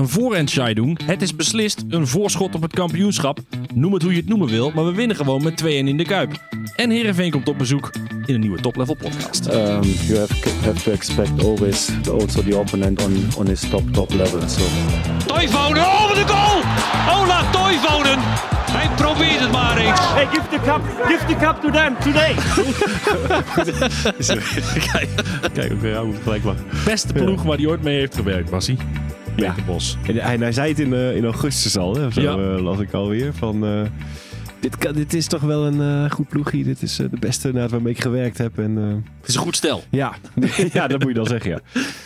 een voorentscheiding. Het is beslist een voorschot op het kampioenschap. Noem het hoe je het noemen wil, maar we winnen gewoon met 2-1 in de Kuip. En Heerenveen komt op bezoek in een nieuwe Top Level podcast. um, you have, have to expect always also the opponent on, on his top top level. So Toivonen, oh wat een goal! Ola Toivonen! Hij probeert het maar eens. Hey, give the cup, give the cup to them today. Kijk, ook weer gelijk lachen. Beste ploeg waar hij ooit mee heeft gewerkt, was Ja. En hij, en hij zei het in, eh, in augustus al, hè, zo Ja. eh, las ik alweer. Van, eh, dit, kan, dit is toch wel een goed ploegje. Dit is de beste naar waarmee ik gewerkt heb. En, Het is een goed stel. ja. ja, dat moet je dan zeggen, ja.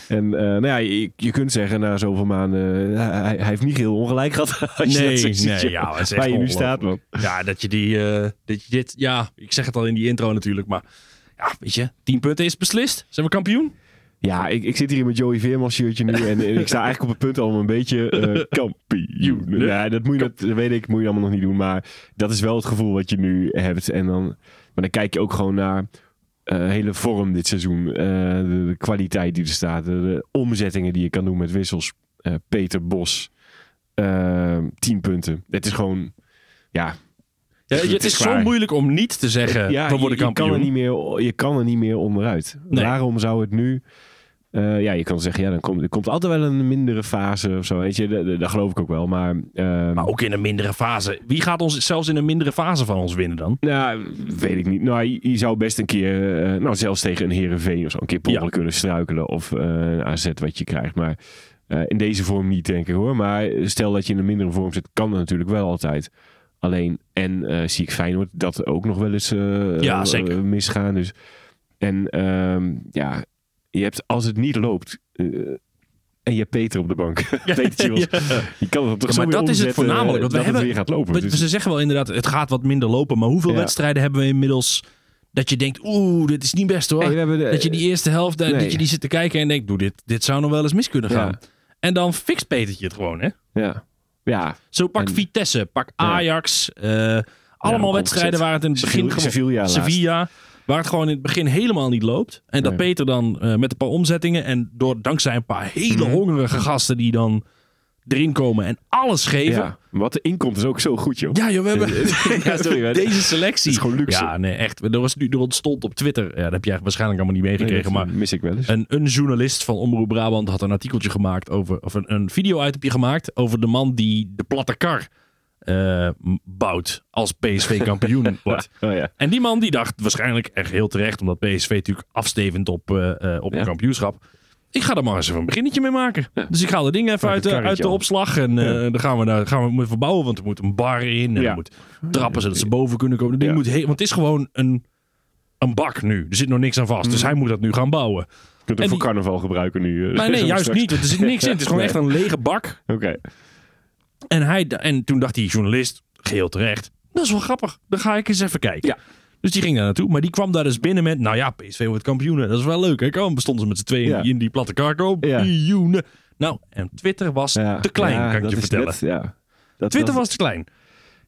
En nou ja, je, je kunt zeggen na zoveel maanden... hij, hij heeft niet heel ongelijk gehad. Als je Nee, dat zo ziet, nee, joh. ja, is Waar je nu staat, man. Ja, dat je die, dat je dit, ja, ik zeg het al in die intro natuurlijk, maar ja, weet je, 10 punten is beslist. Zijn we kampioen? Ja, ik, ik zit hier met Joey Veerman shirtje nu en, en ik sta eigenlijk op het punt om een beetje eh, kampioen. Ja, dat, moet je, dat, weet ik, moet je allemaal nog niet doen. Maar dat is wel het gevoel wat je nu hebt. En dan, maar dan kijk je ook gewoon naar eh hele vorm dit seizoen. Eh, de, de kwaliteit die er staat. De, de omzettingen die je kan doen met wissels. Peter Bos. eh 10 punten. Het is gewoon, ja... Ja, Het het is zo moeilijk om niet te zeggen, Ja, we worden je, je, kan kampioen. er niet meer, je kan er niet meer onderuit. Nee. Waarom zou het nu... eh, ja, je kan zeggen, ja, dan komt, er komt altijd wel een mindere fase of zo. Weet je, dat, dat geloof ik ook wel. Maar, ehm, Maar ook in een mindere fase. Wie gaat ons zelfs in een mindere fase van ons winnen dan? nou, weet ik niet. Nou, je, je zou best een keer, eh, nou, zelfs tegen een Herenveen of zo, een keer Ja. kunnen struikelen. Of eh, een AZ wat je krijgt. Maar in deze vorm niet, denk ik hoor. Maar stel dat je in een mindere vorm zit, kan dat natuurlijk wel altijd. Alleen, en zie ik Feyenoord dat ook nog wel eens Ja, zeker. misgaan. Dus, en ehm, ja, je hebt, als het niet loopt... eh, en je hebt Peter op de bank. Peter. Je kan het toch Ja, zo maar dat is het voornamelijk, want we dat hebben- het weer gaat lopen. We- Dus- Ze zeggen wel inderdaad, het gaat wat minder lopen. Maar hoeveel Ja. wedstrijden hebben we inmiddels dat je denkt, oeh, dit is niet best hoor. Hey, de- dat je die eerste helft, eh, Nee. dat je die zit te kijken en denkt, doe dit, dit zou nog wel eens mis kunnen Ja. gaan. En dan fixt Petertje het gewoon hè. ja. Ja, Zo pak En- Vitesse, pak Ja. Ajax. eh, allemaal wedstrijden waar het in het begin Sevilla-. Sevilla, waar het gewoon in het begin helemaal niet loopt. En dat Nee. Peter dan eh, met een paar omzettingen en door, dankzij een paar hele Mhm. hongerige gasten die dan erin komen en alles geven. ja. Wat er inkomt is ook zo goed, joh. Ja, joh, we hebben Ja, sorry, maar deze selectie. het is gewoon luxe. Ja, nee, echt. Er, was nu, er ontstond op Twitter, ja, dat heb jij waarschijnlijk allemaal niet meegekregen, maar mis ik wel eens. een, een journalist van Omroep Brabant had een artikeltje gemaakt over, of een, een video-itemje gemaakt over de man die de platte kar eh, bouwt als PSV kampioen wordt. Oh ja. En die man die dacht waarschijnlijk echt heel terecht, omdat PSV natuurlijk afstevend op, eh, op Ja. een kampioenschap. Ik ga er maar eens even een beginnetje mee maken. Dus ik haal de dingen even uit, uit de opslag. En dan gaan we, daar, gaan we verbouwen, want er moet een bar in. En er moet trappen zodat ze boven kunnen komen. Ding moet want het is gewoon een, een bak nu. Er zit nog niks aan vast. Dus hij moet dat nu gaan bouwen. Je kunt het voor die- carnaval gebruiken nu. Maar nee, juist straks. niet. want Er zit niks in. Het is gewoon echt een lege bak. Oké. En, hij, en toen dacht die journalist, geheel terecht, dat is wel grappig. Dan ga ik eens even kijken. Ja. Dus die ging daar naartoe. Maar die kwam daar dus binnen met, nou ja, PSV wordt kampioenen. Dat is wel leuk. Hè? Kom, stonden ze met z'n tweeën Ja. in die platte kar. Ja. Nou, en Twitter was Ja. te klein, Ja, kan ik je vertellen. net- ja. Dat, Twitter dat, was te klein.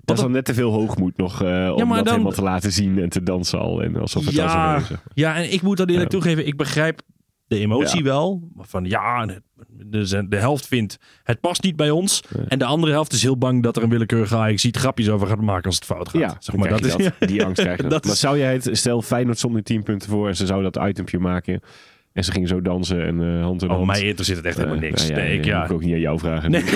dat is dan net te veel hoogmoed nog eh, om dat dan- helemaal te laten zien en te dansen al. En alsof het al zo Ja, ja, en ik moet dat eerlijk Ja. toegeven. Ik begrijp de emotie Ja. wel. Van ja, de, de helft vindt het past niet bij ons. En de andere helft is heel bang dat er een willekeurige Ajax ziet grapjes over gaat maken als het fout gaat. Ja, zeg maar, dat is, die angst krijg je. Dat maar zou jij het, stel Feyenoord stond nu 10 punten voor en ze zouden dat itempje maken en ze gingen zo dansen en eh, hand in Oh, hand. mij interesseert het echt helemaal Eh, niks. nou nee, ik, ja. moet ik ook niet aan jou vragen. Nee,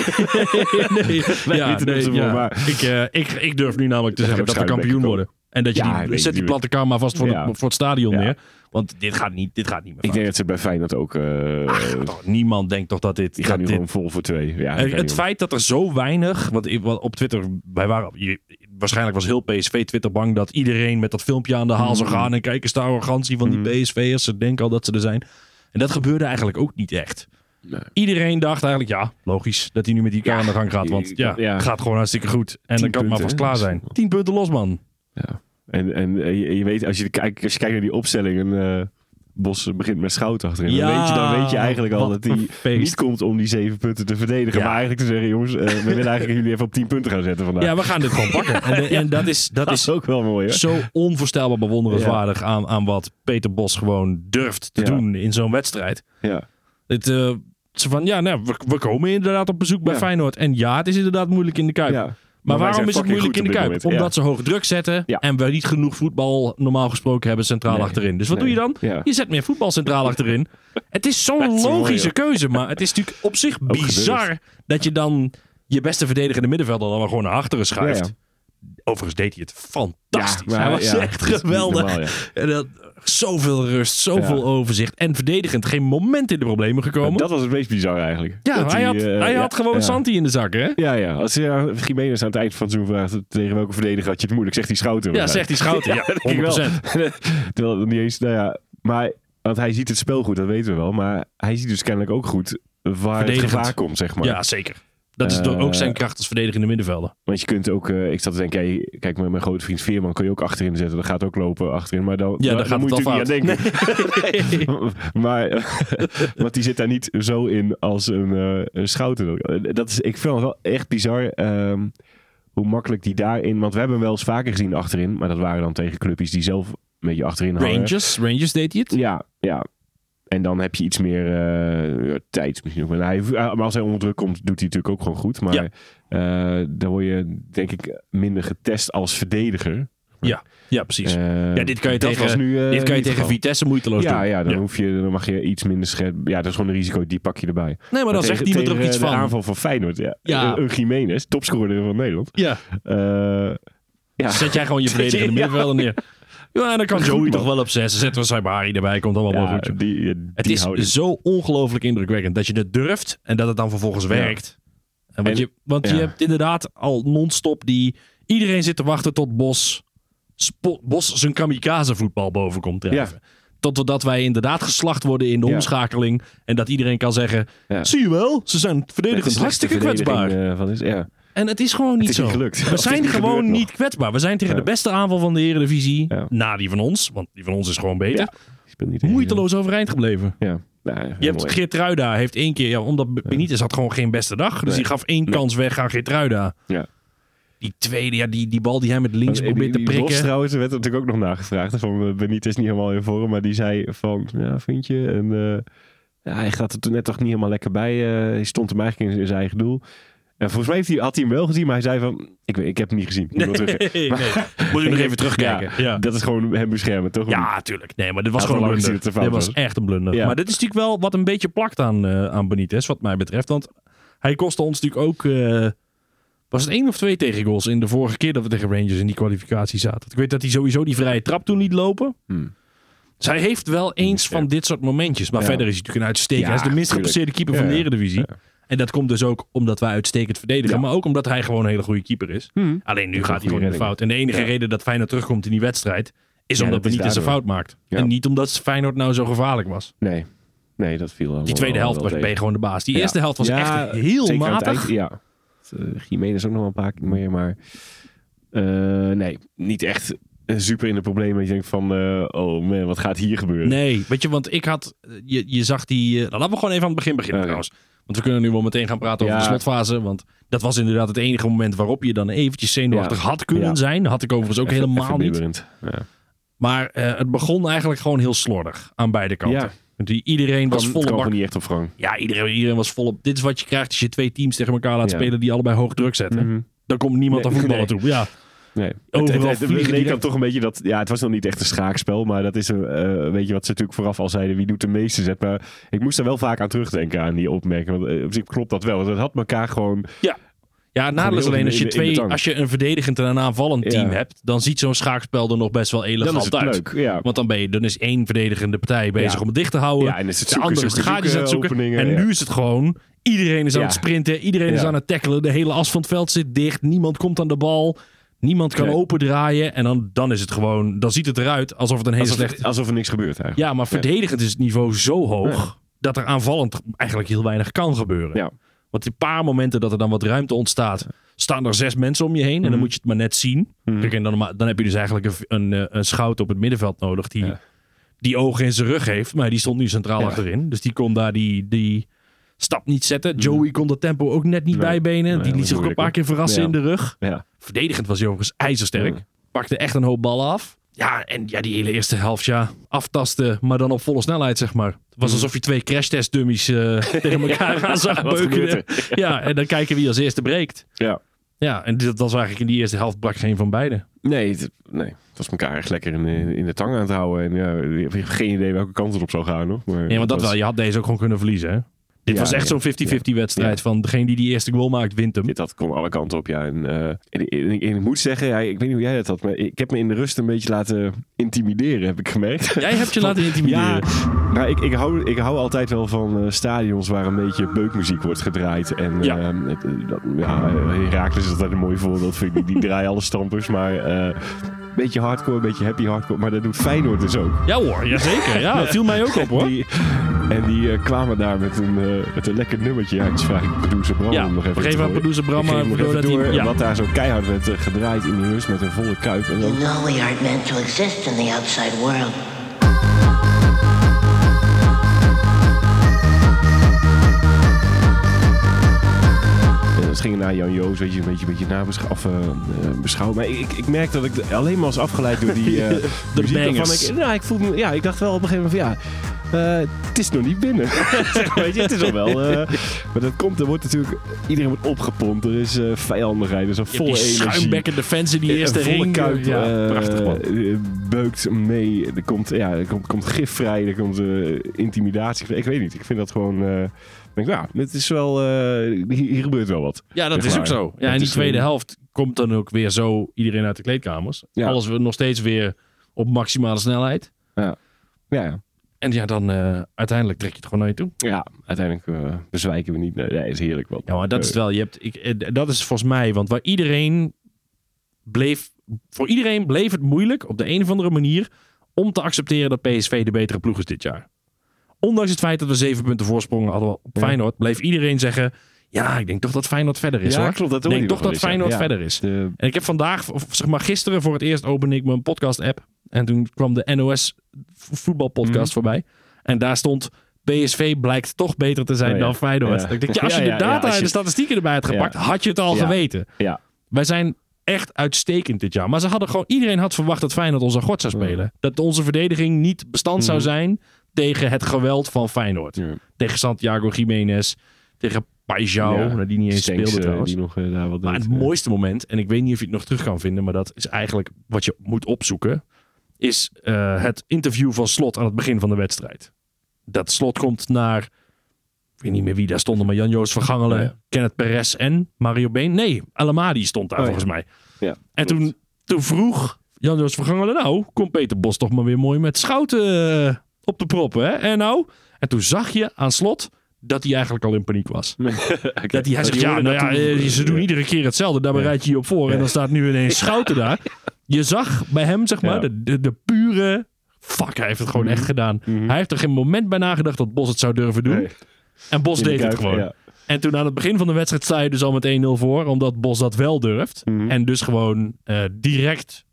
nee, ja, maar- Ik, eh, ik, ik durf nu namelijk te zeggen dat we kampioen ik worden. En dat je Ja, die, zet die platte kar maar vast voor, Ja. de, voor het stadion Ja. neer. Want dit gaat niet, dit gaat niet meer Ik denk dat ze bij Feyenoord ook... eh, Toch, niemand denkt toch dat dit... die gaan nu dit gewoon vol voor twee. Ja, het feit dat er zo weinig, want op Twitter, wij waren, je- waarschijnlijk was heel PSV Twitter bang dat iedereen met dat filmpje aan de haal zou Mm. gaan en kijk eens de arrogantie van die PSV'ers, ze denken al dat ze er zijn. En dat gebeurde eigenlijk ook niet echt. Nee. Iedereen dacht eigenlijk, ja, logisch dat hij nu met die kar aan de gang gaat, want ja, gaat gewoon hartstikke goed. En dan kan het maar vast klaar zijn. Tien punten los, man. Ja. En, en eh, je, je weet, als je, kijkt, als je kijkt naar die opstelling, en eh, Bos begint met Schout achterin. Ja, dan, weet je, dan weet je eigenlijk al dat hij niet komt om die zeven punten te verdedigen. Ja. Maar eigenlijk te zeggen, jongens, eh, we willen eigenlijk jullie even op tien punten gaan zetten vandaag. Ja, we gaan dit gewoon pakken. En, en dat is, dat dat is ook wel mooi, hè? zo onvoorstelbaar bewonderenswaardig aan, aan wat Peter Bos gewoon durft te doen in zo'n wedstrijd. Ja. Het, eh, van, ja, nou, we, we komen inderdaad op bezoek bij. Feyenoord. En ja, het is inderdaad moeilijk in de Kuip. Maar, waarom is het moeilijk in de Kuip? Omdat ze hoge druk zetten Ja. en we niet genoeg voetbal normaal gesproken hebben centraal Nee. achterin. Dus wat Nee. doe je dan? Ja. Je zet meer voetbal centraal achterin. Het is zo'n mooi, logische keuze, maar het is natuurlijk op zich bizar dat je dan je beste verdedigende middenvelder dan maar gewoon naar achteren schuift. Overigens deed hij het fantastisch. Ja, maar hij was ja, echt geweldig. normaal. En dat, zoveel rust, zoveel overzicht. En verdedigend geen moment in de problemen gekomen. Dat was het meest bizar eigenlijk. ja, hij, had, eh, hij had gewoon. Santi in de zak, hè? Ja, ja. Als je aan Jiménez aan het eind van het seizoen vraagt tegen welke verdediger had je het moeilijk, zegt hij Schouten. Ja, zegt hij Schouten. Ja, 100%. Terwijl het niet eens, nou ja, maar, want hij ziet het spel goed, dat weten we wel. Maar hij ziet dus kennelijk ook goed waar het gevaar komt, zeg maar. Ja, zeker. Dat is toch Eh, ook zijn kracht als verdedigende middenvelder. Want je kunt ook, eh, ik zat te denken, hey, kijk, met mijn grote vriend Veerman kun je ook achterin zetten. Dat gaat ook lopen achterin. Maar dan, Ja, dan, moet je niet aan denken. maar, want die zit daar niet zo in als een, eh een Schouten. Dat is, ik vind het wel echt bizar ehm, hoe makkelijk die daarin... Want we hebben hem wel eens vaker gezien achterin. Maar dat waren dan tegen clubjes die zelf een beetje achterin hangen. Rangers, Rangers deed hij het. Ja, ja. En dan heb je iets meer ja, tijd misschien ook. Maar, hij, maar als hij onder druk komt, doet hij natuurlijk ook gewoon goed. Maar Ja. eh, dan word je denk ik minder getest als verdediger. Ja, ja precies. Eh, ja, dit kan je tegen, nu, dit kan je tegen. Vitesse moeiteloos Ja, doen. ja, dan, Hoef je, dan mag je iets minder scherp. Ja, dat is gewoon een risico, die pak je erbij. Nee, maar dan zegt iemand er ook iets de van. aanval van Feyenoord, ja. Ja. Een Jiménez, topscorer van Nederland. Ja, ja. zet jij gewoon je verdedigende middenvelder neer. Ja, dan kan Joey toch wel op zes. Dan zetten we Saibari erbij, komt allemaal wel Ja, goed. die, ja, Het die is houding. zo ongelooflijk indrukwekkend dat je het durft en dat het dan vervolgens werkt. En want En- je, want je hebt inderdaad al non-stop die... Iedereen zit te wachten tot Bos, Spo- Bos zijn kamikaze voetbal boven komt drijven. Totdat wij inderdaad geslacht worden in de Ja. omschakeling. En dat iedereen kan zeggen, Ja. zie je wel, ze zijn verdedigend hartstikke kwetsbaar. eh, van is, ja. En het is gewoon niet is zo. niet gelukt. We zijn niet gewoon niet kwetsbaar. We zijn tegen de beste aanval van de Eredivisie. Na die van ons, want die van ons is gewoon beter. Niet Moeiteloos overeind gebleven. Ja. Nou, Je hebt Geertruida heeft één keer, ja, omdat Benitez had gewoon geen beste dag. Dus Nee. die gaf één kans weg aan Geertruida. Ja. Die tweede, ja, die, die bal die hij met links probeert te die Bos prikken. trouwens, er werd natuurlijk ook nog nagevraagd. Van uh, Benitez niet helemaal in vorm. Maar die zei van, ja, vind je? En eh, ja, hij gaat er toen net toch niet helemaal lekker bij. eh, hij stond hem eigenlijk in zijn eigen doel. En volgens mij heeft hij, had hij hem wel gezien. Maar hij zei van, ik, weet, ik heb hem niet gezien. Nee, nee. Moet je nog even terugkijken. Ja, ja. Dat is gewoon hem beschermen, toch? tuurlijk. Nee, maar dit was gewoon een blunder. Dit was was. echt een blunder. Ja. Maar dit is natuurlijk wel wat een beetje plakt aan, eh, aan Benitez, wat mij betreft. Want hij kostte ons natuurlijk ook... eh, was het één of twee tegengoals in de vorige keer dat we tegen Rangers in die kwalificatie zaten? Ik weet dat hij sowieso die vrije trap toen liet lopen. Hmm. Dus hij heeft wel eens Ja. van dit soort momentjes. Maar Ja. verder is hij natuurlijk een uitstekend. Ja, hij is de minst gepasseerde keeper Ja, van de ja. Eredivisie. Ja. En dat komt dus ook omdat wij uitstekend verdedigen. Ja. Maar ook omdat hij gewoon een hele goede keeper is. Hmm. Alleen nu gaat is hij een gewoon in de fout. En de enige Ja. reden dat Feyenoord terugkomt in die wedstrijd... is Ja, omdat dat is Benitez een fout maakt. Ja. En niet omdat Feyenoord nou zo gevaarlijk was. Nee. Nee, dat viel Die tweede wel- helft wel was, ben je gewoon de baas. Die Ja. eerste helft was Ja, echt heel matig. eind, ja. Uh, Jiménez ook nog wel een paar keer meer, maar eh, nee, niet echt eh, super in de problemen. Dat je denkt van, eh, oh man, wat gaat hier gebeuren? Nee, weet je, want ik had... Je, je zag die... eh, nou, laten we gewoon even aan het begin beginnen Oké. trouwens. Want we kunnen nu wel meteen gaan praten over Ja. de slotfase. Want dat was inderdaad het enige moment waarop je dan eventjes zenuwachtig Ja. had kunnen zijn. Had ik overigens ook Even- helemaal even niet. Maar eh, het begon eigenlijk gewoon heel slordig aan beide kanten. Want die, iedereen was volle bak. gewoon niet echt op gang. Ja, iedereen, iedereen was volop. Dit is wat je krijgt als je twee teams tegen elkaar laat spelen die allebei hoog druk zetten. Mhm. Dan komt niemand Nee, aan voetballen nee. toe. Ja, Nee. Overal het, het, het, leek dan toch een beetje dat... Ja, het was nog niet echt een schaakspel. Maar dat is een... eh, weet je wat ze natuurlijk vooraf al zeiden. Wie doet de meeste zet. Maar ik moest er wel vaak aan terugdenken aan die opmerking. Want eh, op zich klopt dat wel. Want het had elkaar gewoon... ja het nadeel is heel alleen als je, twee, als je een verdedigend en een aanvallend team Ja. hebt, dan ziet zo'n schaakspel er nog best wel Dan elegant is het uit. leuk. Ja. Want dan, ben je, dan is één verdedigende partij bezig Ja. om het dicht te houden. Ja, en is het de zoeken, andere is gaatjes aan het zoeken, en ja. nu is het gewoon, iedereen is aan Ja. het sprinten. Iedereen is Ja. aan het tackelen. De hele as van het veld zit dicht. Niemand komt aan de bal. Niemand kan Nee. opendraaien. En dan, dan is het gewoon, dan ziet het eruit alsof het een hele Alsof, slechte... alsof er niks gebeurt eigenlijk. Ja, maar verdedigend is het niveau zo hoog Ja. dat er aanvallend eigenlijk heel weinig kan gebeuren. Ja. Want die paar momenten dat er dan wat ruimte ontstaat, staan er zes mensen om je heen. En dan Mhm. moet je het maar net zien. Mhm. Kijk, en dan, dan heb je dus eigenlijk een, een, eh, een schout op het middenveld nodig die Ja. die ogen in zijn rug heeft. Maar die stond nu centraal Ja. achterin. Dus die kon daar die, die stap niet zetten. Joey kon dat tempo ook net niet Nee. bijbenen. Nee, die liet zich ook een paar keer verrassen Ja. in de rug. Ja. Verdedigend was hij overigens ijzersterk. Ja. Pakte echt een hoop ballen af. Ja, en ja, die hele eerste helft, ja, aftasten, maar dan op volle snelheid, zeg maar. was alsof je twee crashtest dummies eh, tegen elkaar aan zag Ja, en dan kijken wie als eerste breekt. Ja. Ja, en dat was eigenlijk in die eerste helft brak geen van beiden. Nee, het, nee, het was elkaar echt lekker in, de- in de tang aan het houden. En ja, je hebt geen idee welke kant het op zou gaan nog. Maar Nee, want dat was- wel. Je had deze ook gewoon kunnen verliezen. Hè? Dit Ja, was echt zo'n 50-50 wedstrijd. Ja. Van degene die die eerste goal maakt, wint hem. Dit dat kon alle kanten op, ja. En, eh, en, en- en ik moet zeggen, ja, ik weet niet hoe jij het had, maar ik heb me in de rust een beetje laten intimideren, heb ik gemerkt. Jij hebt je laten intimideren. Ja, nou, ik, ik, hou, ik hou altijd wel van eh, stadions waar een beetje beukmuziek wordt gedraaid. En Ja. het, eh, dat, ja, Herakles is altijd een mooi voorbeeld. Vind ik. Die, draaien alle stampers, maar beetje hardcore, een beetje happy hardcore. Maar dat doet Feyenoord dus ook. Ja hoor, jazeker. Ja, dat viel mij ook op hoor. Die, en die eh, kwamen daar met een, eh, met een lekker nummertje. Ja, dus vraag ik producer Bram Ja, om nog even te aan producer Bram Ik geef maar hem nog door even dat hij- door ja. wat daar zo keihard werd eh, gedraaid in die rust met een volle kuip. En dan, You know we aren't meant to exist in the outside world. Jan Joos, weet je, een beetje, een beetje nabeschouwen. Maar ik, ik merk dat ik alleen maar was afgeleid door die eh muziek. waarvan bangers. Ik, nou, ik, voel me, ja, ik dacht wel op een gegeven moment van ja, eh, het is nog niet binnen. Zeg weet je, het is al wel. eh, maar dat komt, er wordt natuurlijk, iedereen wordt opgepompt. Er is eh vijandigheid, er is hebt volle energie. schuimbekkende fans in die eerste Een ring. kuip, ja, eh, prachtig man. eh, beukt mee. Er komt, ja, er komt, komt gif vrij, er komt eh, intimidatie. Ik weet niet, ik vind dat gewoon... eh, ik denk, ja, het is wel, eh, hier, gebeurt wel wat. Ja, dat is ook zo. Ja, Dat in die tweede een- helft komt dan ook weer zo iedereen uit de kleedkamers. Ja. Alles we nog steeds weer op maximale snelheid. Ja, ja. En ja, dan eh, uiteindelijk trek je het gewoon naar je toe. Ja, uiteindelijk eh, bezwijken we niet. Nee, nee, is heerlijk wat. Ja, maar dat is wel. Je hebt, ik, dat is volgens mij, want waar iedereen bleef, voor iedereen bleef het moeilijk op de een of andere manier om te accepteren dat PSV de betere ploeg is dit jaar. Ondanks het feit dat we zeven punten voorsprong hadden op. Feyenoord, bleef iedereen zeggen: Ja, ik denk toch dat Feyenoord verder is. Ja, hoor. klopt, dat ik denk toch dat. Feyenoord verder is. de, En ik heb vandaag, of zeg maar gisteren voor het eerst opende ik mijn podcast-app. En toen kwam de NOS vo- voetbalpodcast Mhm. voorbij. En daar stond PSV blijkt toch beter te zijn Oh ja. dan Feyenoord. Ja. Ik denk, ja, als je de data en de statistieken erbij had gepakt, had je het al geweten. ja, Wij zijn echt uitstekend dit jaar. Maar ze hadden gewoon, iedereen had verwacht dat Feyenoord onze god zou spelen. Dat onze verdediging niet bestand zou Mhm. zijn tegen het geweld van Feyenoord. Ja. Tegen Santiago Jiménez, tegen Ja. nou, die niet eens Stenks, speelde eh, trouwens. Die nog eh, daar wat Maar deed. het mooiste moment, en ik weet niet of je het nog terug kan vinden, maar dat is eigenlijk wat je moet opzoeken, is eh, het interview van Slot aan het begin van de wedstrijd. Dat Slot komt naar, ik weet niet meer wie daar stonden, maar Jan-Joos Vergangelen, ja. Kenneth Perez en Mario Been. Nee, Alamadi stond daar Oh volgens mij. Ja, En toen, toen vroeg Jan-Joos Vergangelen, nou, komt Peter Bos toch maar weer mooi met schouten op de proppen, hè? En nou? En toen zag je aan Slot dat hij eigenlijk al in paniek was. Dat hij, hij zegt, ja, nou ja, eh, ze doen iedere keer hetzelfde. Daar bereid je je op voor. En dan staat nu ineens Schouten daar. Je zag bij hem, zeg maar, de, de, de pure... Fuck, hij heeft het gewoon echt gedaan. Mhm. Hij heeft er geen moment bij nagedacht dat Bos het zou durven doen. Nee, En Bos deed het gewoon. ja. En toen aan het begin van de wedstrijd sta je dus al met 1-0 voor. Omdat Bos dat wel durft. Mhm. En dus gewoon eh, direct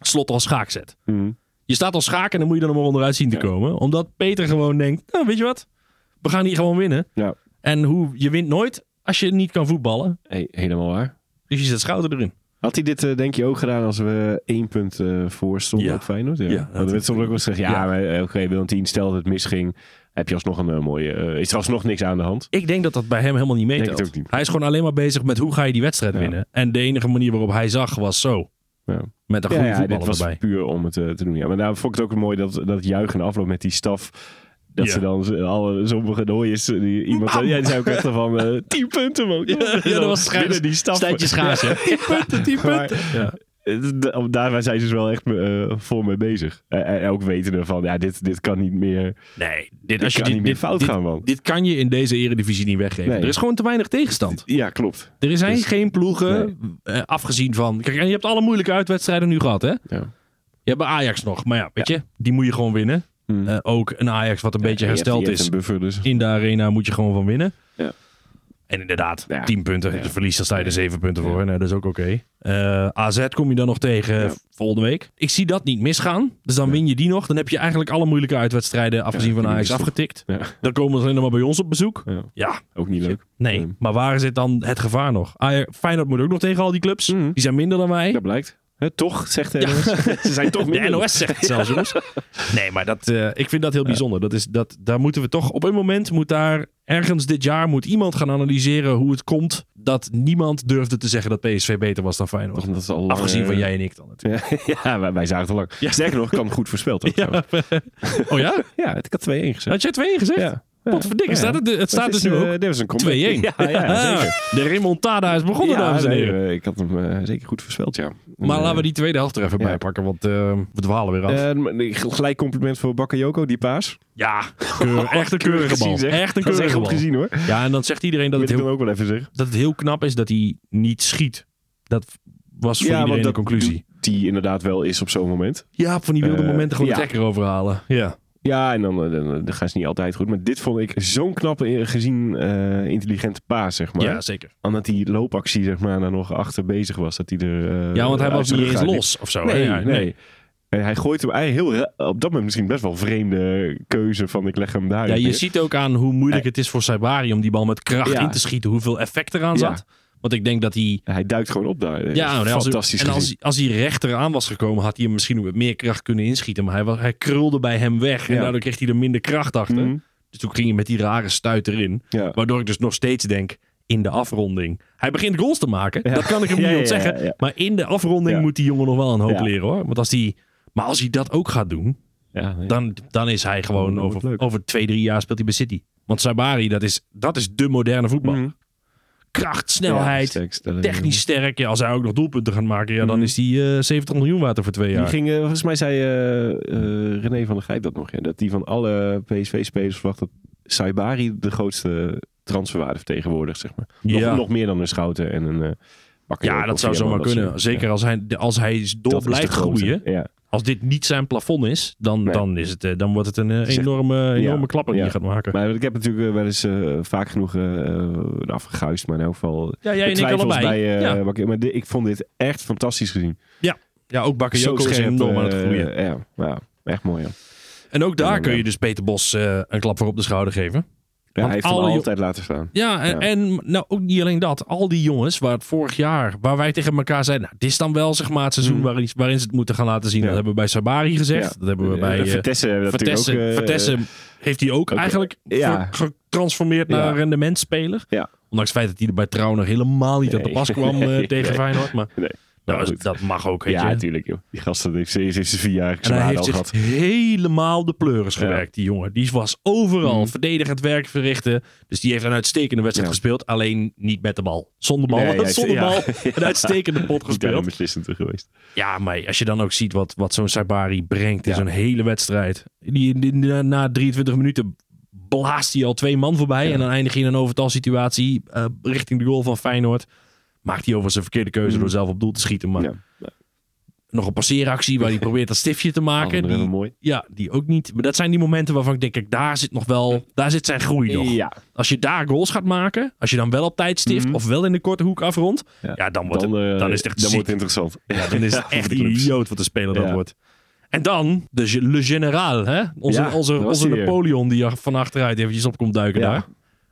slot als schaak zet. Mhm. Je staat als schaak en dan moet je er nog maar onderuit zien te komen. Omdat Peter gewoon denkt, nou weet je wat? We gaan hier gewoon winnen. Ja. En hoe, je wint nooit als je niet kan voetballen. Hey, helemaal waar. Dus je zet Schouten erin. Had hij dit eh, denk je ook gedaan als we één punt eh, voor stonden Ja. op Feyenoord? Ja. Ja, dat Want werd had soms ook wel gezegd, ja, Ja. maar eh, oké, Willem 10, stel dat het misging, heb je alsnog een mooie... is er alsnog niks aan de hand? Ik denk dat dat bij hem helemaal niet meetelt. Hij is gewoon alleen maar bezig met hoe ga je die wedstrijd winnen. En de enige manier waarop hij zag was zo. Ja. Met een Ja, goede ja, dit voetballer was erbij. puur om het eh, te doen. Ja, maar daar vond ik het ook mooi dat, dat juichen afloop met die staf. Dat Ja. ze dan alle sommige dooijes, die, iemand zei, ja, die zei ook echt van eh 10 punten man. Ja, ja, dat was schaars. binnen die staf. Stijntje schaars, hè? 10 punten, 10 Maar- punten. Ja. Eh, Daar zijn ze dus wel echt eh, vol mee bezig. Eh, En ook wetende van, ja, dit, dit kan niet meer, Nee, dit, als je kan dit, niet meer fout dit, gaan, man. dit kan je in deze eredivisie niet weggeven. Nee. Er is gewoon te weinig tegenstand. Ja, klopt. Er zijn Dus- geen ploegen, eh, afgezien van... Kijk, en je hebt alle moeilijke uitwedstrijden nu gehad, hè? Ja. Je hebt Ajax nog, maar ja, weet je, die moet je gewoon winnen. Hmm. Eh, ook een Ajax wat een beetje hersteld is buffer dus. in de arena moet je gewoon van winnen. En inderdaad, Ja. 10 punten. Ja. Je verliest, dan sta je er 7 punten voor. Nee, dat is ook oké. Eh, AZ kom je dan nog tegen Ja. volgende week. Ik zie dat niet misgaan. Dus dan win je die nog. Dan heb je eigenlijk alle moeilijke uitwedstrijden, afgezien van Ajax, afgetikt. Ja, Dan komen ze alleen nog maar bij ons op bezoek. ja. Ja, Ook niet leuk. nee. Nee. Maar waar zit dan het gevaar nog? Ajax, Feyenoord moet ook nog tegen al die clubs. Mhm. Die zijn minder dan wij. Dat blijkt. Hè, toch, zegt de NOS. Ze zijn toch De. NOS zegt het zelfs, jongens. Nee, maar dat, eh, ik vind dat heel bijzonder. Dat is, dat, daar moeten we toch... Op een moment moet daar... Ergens dit jaar moet iemand gaan analyseren hoe het komt... dat niemand durfde te zeggen dat PSV beter was dan Feyenoord. Dat is al lang, Afgezien van eh, jij en ik dan natuurlijk. Ja, ja wij, wij zagen het al lang. Sterker nog, ik had hem goed voorspeld. ook. Oh ja? Ja, ik had 2-1 gezegd. Had jij 2 gezegd? Ja. Potverdikke, staat het, het staat dus nu ook 2-1. Dit was een comeback. Ja, ja, zeker. De remontada is begonnen, dames en heren. eh, ik had hem eh, zeker goed voorspeld, ja. Maar En, laten we die tweede helft er even bij pakken, want eh, we dwalen weer af. eh, gelijk compliment voor Bakayoko, die paas. ja, echt een keurige bal. Echt een keurige bal. gezien hoor. Ja, en dan zegt iedereen dat het, heel, dan ook wel even zeggen. dat het heel knap is dat hij niet schiet. Dat was voor iedereen de conclusie. Die inderdaad wel is op zo'n moment. Ja, van die wilde Eh, momenten gewoon de trekker overhalen. Ja. Ja, en dan, eh, dan, dan gaan ze niet altijd goed. Maar dit vond ik zo'n knappe, eh, gezien eh, intelligente paas, zeg maar. ja, zeker. Omdat die loopactie, zeg maar, daar nog achter bezig was. Dat hij er... eh, Ja, want hij was niet eens los of zo. Nee, Ja, nee. En hij gooit hem eigenlijk heel... Op dat moment misschien best wel vreemde keuze van ik leg hem daar. Ja, je ziet ook aan hoe moeilijk het is voor Saibari om die bal met kracht Ja. in te schieten. Hoeveel effect eraan Ja. Want ik denk dat hij... Hij duikt gewoon op daar. Ja, nou, als, fantastisch en als, als hij rechter aan was gekomen, had hij hem misschien met meer kracht kunnen inschieten. Maar hij, was, hij krulde bij hem weg. En Ja. daardoor kreeg hij er minder kracht achter. Mhm. Dus toen ging hij met die rare stuit erin. Ja. Waardoor ik dus nog steeds denk, in de afronding. Hij begint goals te maken. Ja. Dat kan ik hem niet ontzeggen. Maar in de afronding moet die jongen nog wel een hoop leren hoor. Want als die, maar als hij dat ook gaat doen, dan, dan is hij gewoon over, over twee, drie jaar speelt hij bij City. Want Sabari, dat is, dat is de moderne voetbal. Mhm. Kracht, Ja, snelheid, sterk stellen. technisch sterk. Ja, als hij ook nog doelpunten gaat maken, ja, dan Mhm. is die eh 70 miljoen water voor twee Die jaar. ging, eh, volgens mij zei eh, eh, René van der Gijp dat nog. Ja, dat die van alle PSV-spelers verwacht dat Saibari de grootste transferwaarde vertegenwoordigt. Zeg maar. Nog, Ja. nog meer dan een Schouten en een uh, Ja, dat zou zomaar kunnen. Zeker als hij, als hij door blijft groeien. Ja. Als dit niet zijn plafond is, dan, Nee. dan, is het, eh, dan wordt het een eh, enorme, enorme Ja, klapper die ja. je gaat maken. Maar ik heb natuurlijk eh, wel eens vaak genoeg uh, afgeguist. Maar in elk geval ja, jij en ik allebei. bij... ja. Maar ik vond dit echt fantastisch gezien. ja, ook Bakayoko is enorm aan het groeien. ja, ja, echt mooi. Ja. En ook daar Ja, kun je ja. dus Peter Bos een klap voor op de schouder geven. Ja, hij heeft hem altijd laten staan. Ja, en, Ja. en nou ook niet alleen dat. Al die jongens waar het vorig jaar, waar wij tegen elkaar zeiden, nou, dit is dan wel zeg maar het seizoen Mhm. waarin, waarin ze het moeten gaan laten zien. Ja. Dat hebben we bij Sabari gezegd. Dat hebben we bij Eh, eh, Vertessen ook... eh, Vertessen heeft hij ook ook, eigenlijk ver- getransformeerd naar rendementspeler. Ja. Ondanks het feit dat hij er bij Trouw nog helemaal niet aan te Nee. pas kwam eh, Nee. tegen. Feyenoord. Maar Nee. Nou, dat mag ook, weet Ja, je. natuurlijk joh. Die gasten heeft ze heeft ze vier jaar En hij heeft zich gehad. helemaal de pleuris gewerkt, die jongen. Die was overal Mhm. verdedigend werk verrichten. Dus die heeft een uitstekende wedstrijd gespeeld. Alleen niet met de bal. Zonder bal. Nee, Zonder bal. Een uitstekende pot gespeeld. beslissend geweest. Ja, maar als je dan ook ziet wat, wat zo'n Sabari brengt in zo'n hele wedstrijd. Die, die- na- na 23 minuten blaast hij al twee man voorbij. En dan eindig je in een overtalsituatie eh, richting de goal van Feyenoord. Maakt hij over zijn verkeerde keuze Mhm. door zelf op doel te schieten. Maar nog een passeeractie waar hij probeert dat stiftje te maken. Die, mooi. ja, die ook niet. Maar dat zijn die momenten waarvan ik denk, kijk, daar zit nog wel, daar zit zijn groei nog. Ja, Als je daar goals gaat maken, als je dan wel op tijd stift Mhm. of wel in de korte hoek afrondt, ja, Ja. dan, wordt dan, het, eh, dan is het echt dan ziek. wordt het interessant. Ja, dan is het echt idioot wat de speler dat wordt. En dan de Le Général, hè? Onze, onze, onze. Napoleon die er van achteruit eventjes op komt duiken daar.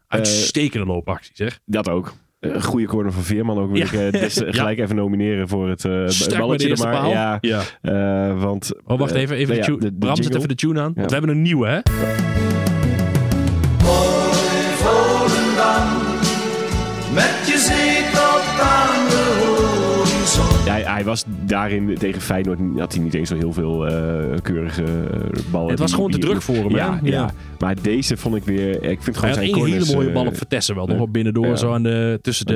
Uitstekende loopactie, zeg. Dat ook. Een goede corner van Veerman ook. Wil Ja. ik eh, des- Ja. gelijk even nomineren voor het eh balletje er maar. paal. Ja, Ja. eh, want... Oh, wacht eh, even. even nou de de- de Bram zet even de tune aan. Want we hebben een nieuwe, hè? Was daarin tegen Feyenoord had hij niet eens zo heel veel eh, keurige eh, ballen. Het was gewoon te druk voor hem? Ja, Ja. ja. maar deze vond ik weer... Ik vind Hij gewoon zijn één hele mooie eh, bal op Vertessen wel. Nog op binnendoor, zo aan de, tussen de,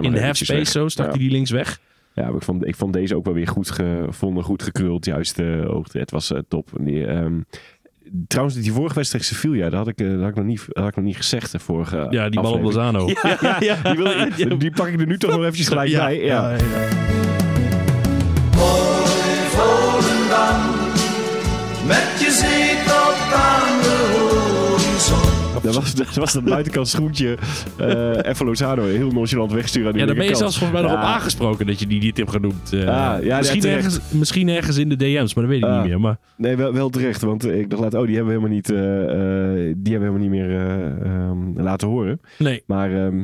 in de weg. zo, stak hij die links weg. Ja, ik vond, ik vond deze ook wel weer goed gevonden, goed gekruld, juist de hoogte. Het was eh, top. Die, ehm, trouwens, die vorige wedstrijd tegen Sevilla, dat had ik, eh, dat had ik, nog, niet, had ik nog niet gezegd. De vorige Ja, die bal op. Lozano. Ja, ja, die, wil die pak ik er nu toch nog eventjes gelijk bij. Ja. Dat was, dat was dat buitenkant schoentje. eh even Lozano heel nonchalant wegsturen aan die Ja, daar ben je zelfs volgens mij nog op aangesproken dat je die niet hebt genoemd. eh. Ah, ja, misschien, ergens, misschien ergens in de DM's, maar dat weet ik Ah. niet meer. Maar Nee, wel, wel terecht. Want eh, ik dacht laat, oh, die hebben we helemaal niet, eh, eh, die hebben we helemaal niet meer eh, ehm, laten horen. nee. Maar ehm,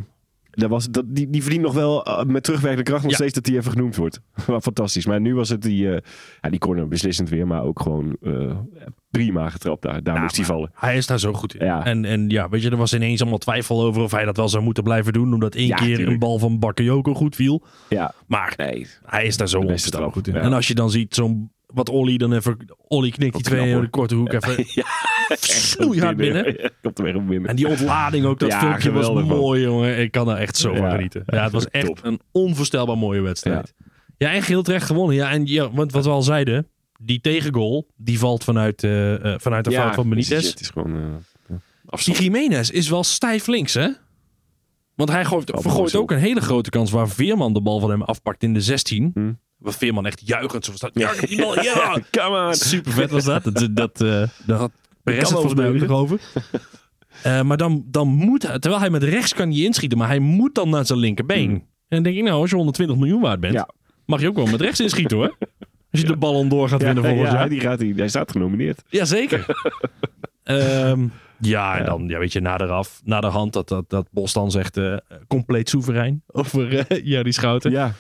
dat was, dat, die, die verdient nog wel eh, met terugwerkende kracht nog Ja. steeds dat hij even genoemd wordt. Fantastisch. Maar nu was het die, eh, ja, die corner beslissend weer, maar ook gewoon eh, prima getrapt daar. Daar moest hij vallen. Hij is daar zo goed in. Ja. En, en ja, weet je, er was ineens allemaal twijfel over of hij dat wel zou moeten blijven doen. Omdat één keer tuurlijk. een bal van Bakayoko goed viel. Ja, Maar nee. hij is daar zo trap, goed in. En als je dan ziet, zo'n wat Olly dan even... Olly knikt die twee in de korte hoek even snoeihard binnen. Komt er weer op binnen. En die ontlading ook, dat Ja, filmpje was man. mooi, jongen. Ik kan er echt zo van Ja. genieten. Ja, het was echt Top. een onvoorstelbaar mooie wedstrijd. Ja, en geheel terecht gewonnen. Ja, en ja, want wat we al zeiden, die tegengoal, die valt vanuit, eh, eh, vanuit de fout van Benitez. Het is gewoon eh, Die. Jiménez is wel stijf links, hè? Want hij gooit, Oh, vergooit ook een hele grote kans waar Veerman de bal van hem afpakt in de 16. Hm. Waar Veerman echt juichend zo staat. Ja, die ja! Come on. Super vet was dat. Dat, dat, eh daar had Perez het volgens mij ook nog over. Eh, maar dan, dan moet hij, terwijl hij met rechts kan niet inschieten, maar hij moet dan naar zijn linkerbeen. En dan denk ik, nou, als je 120 miljoen waard bent, Ja. mag je ook wel met rechts inschieten hoor. Als je de bal door gaat Ja, winnen volgend ja, jaar. die gaat, die, hij staat genomineerd. Jazeker. Ehm ja, en dan, ja, weet je, naderaf, na de hand, dat, dat, dat Bos dan zegt eh, compleet soeverein over eh Jerry Schouten. Ja,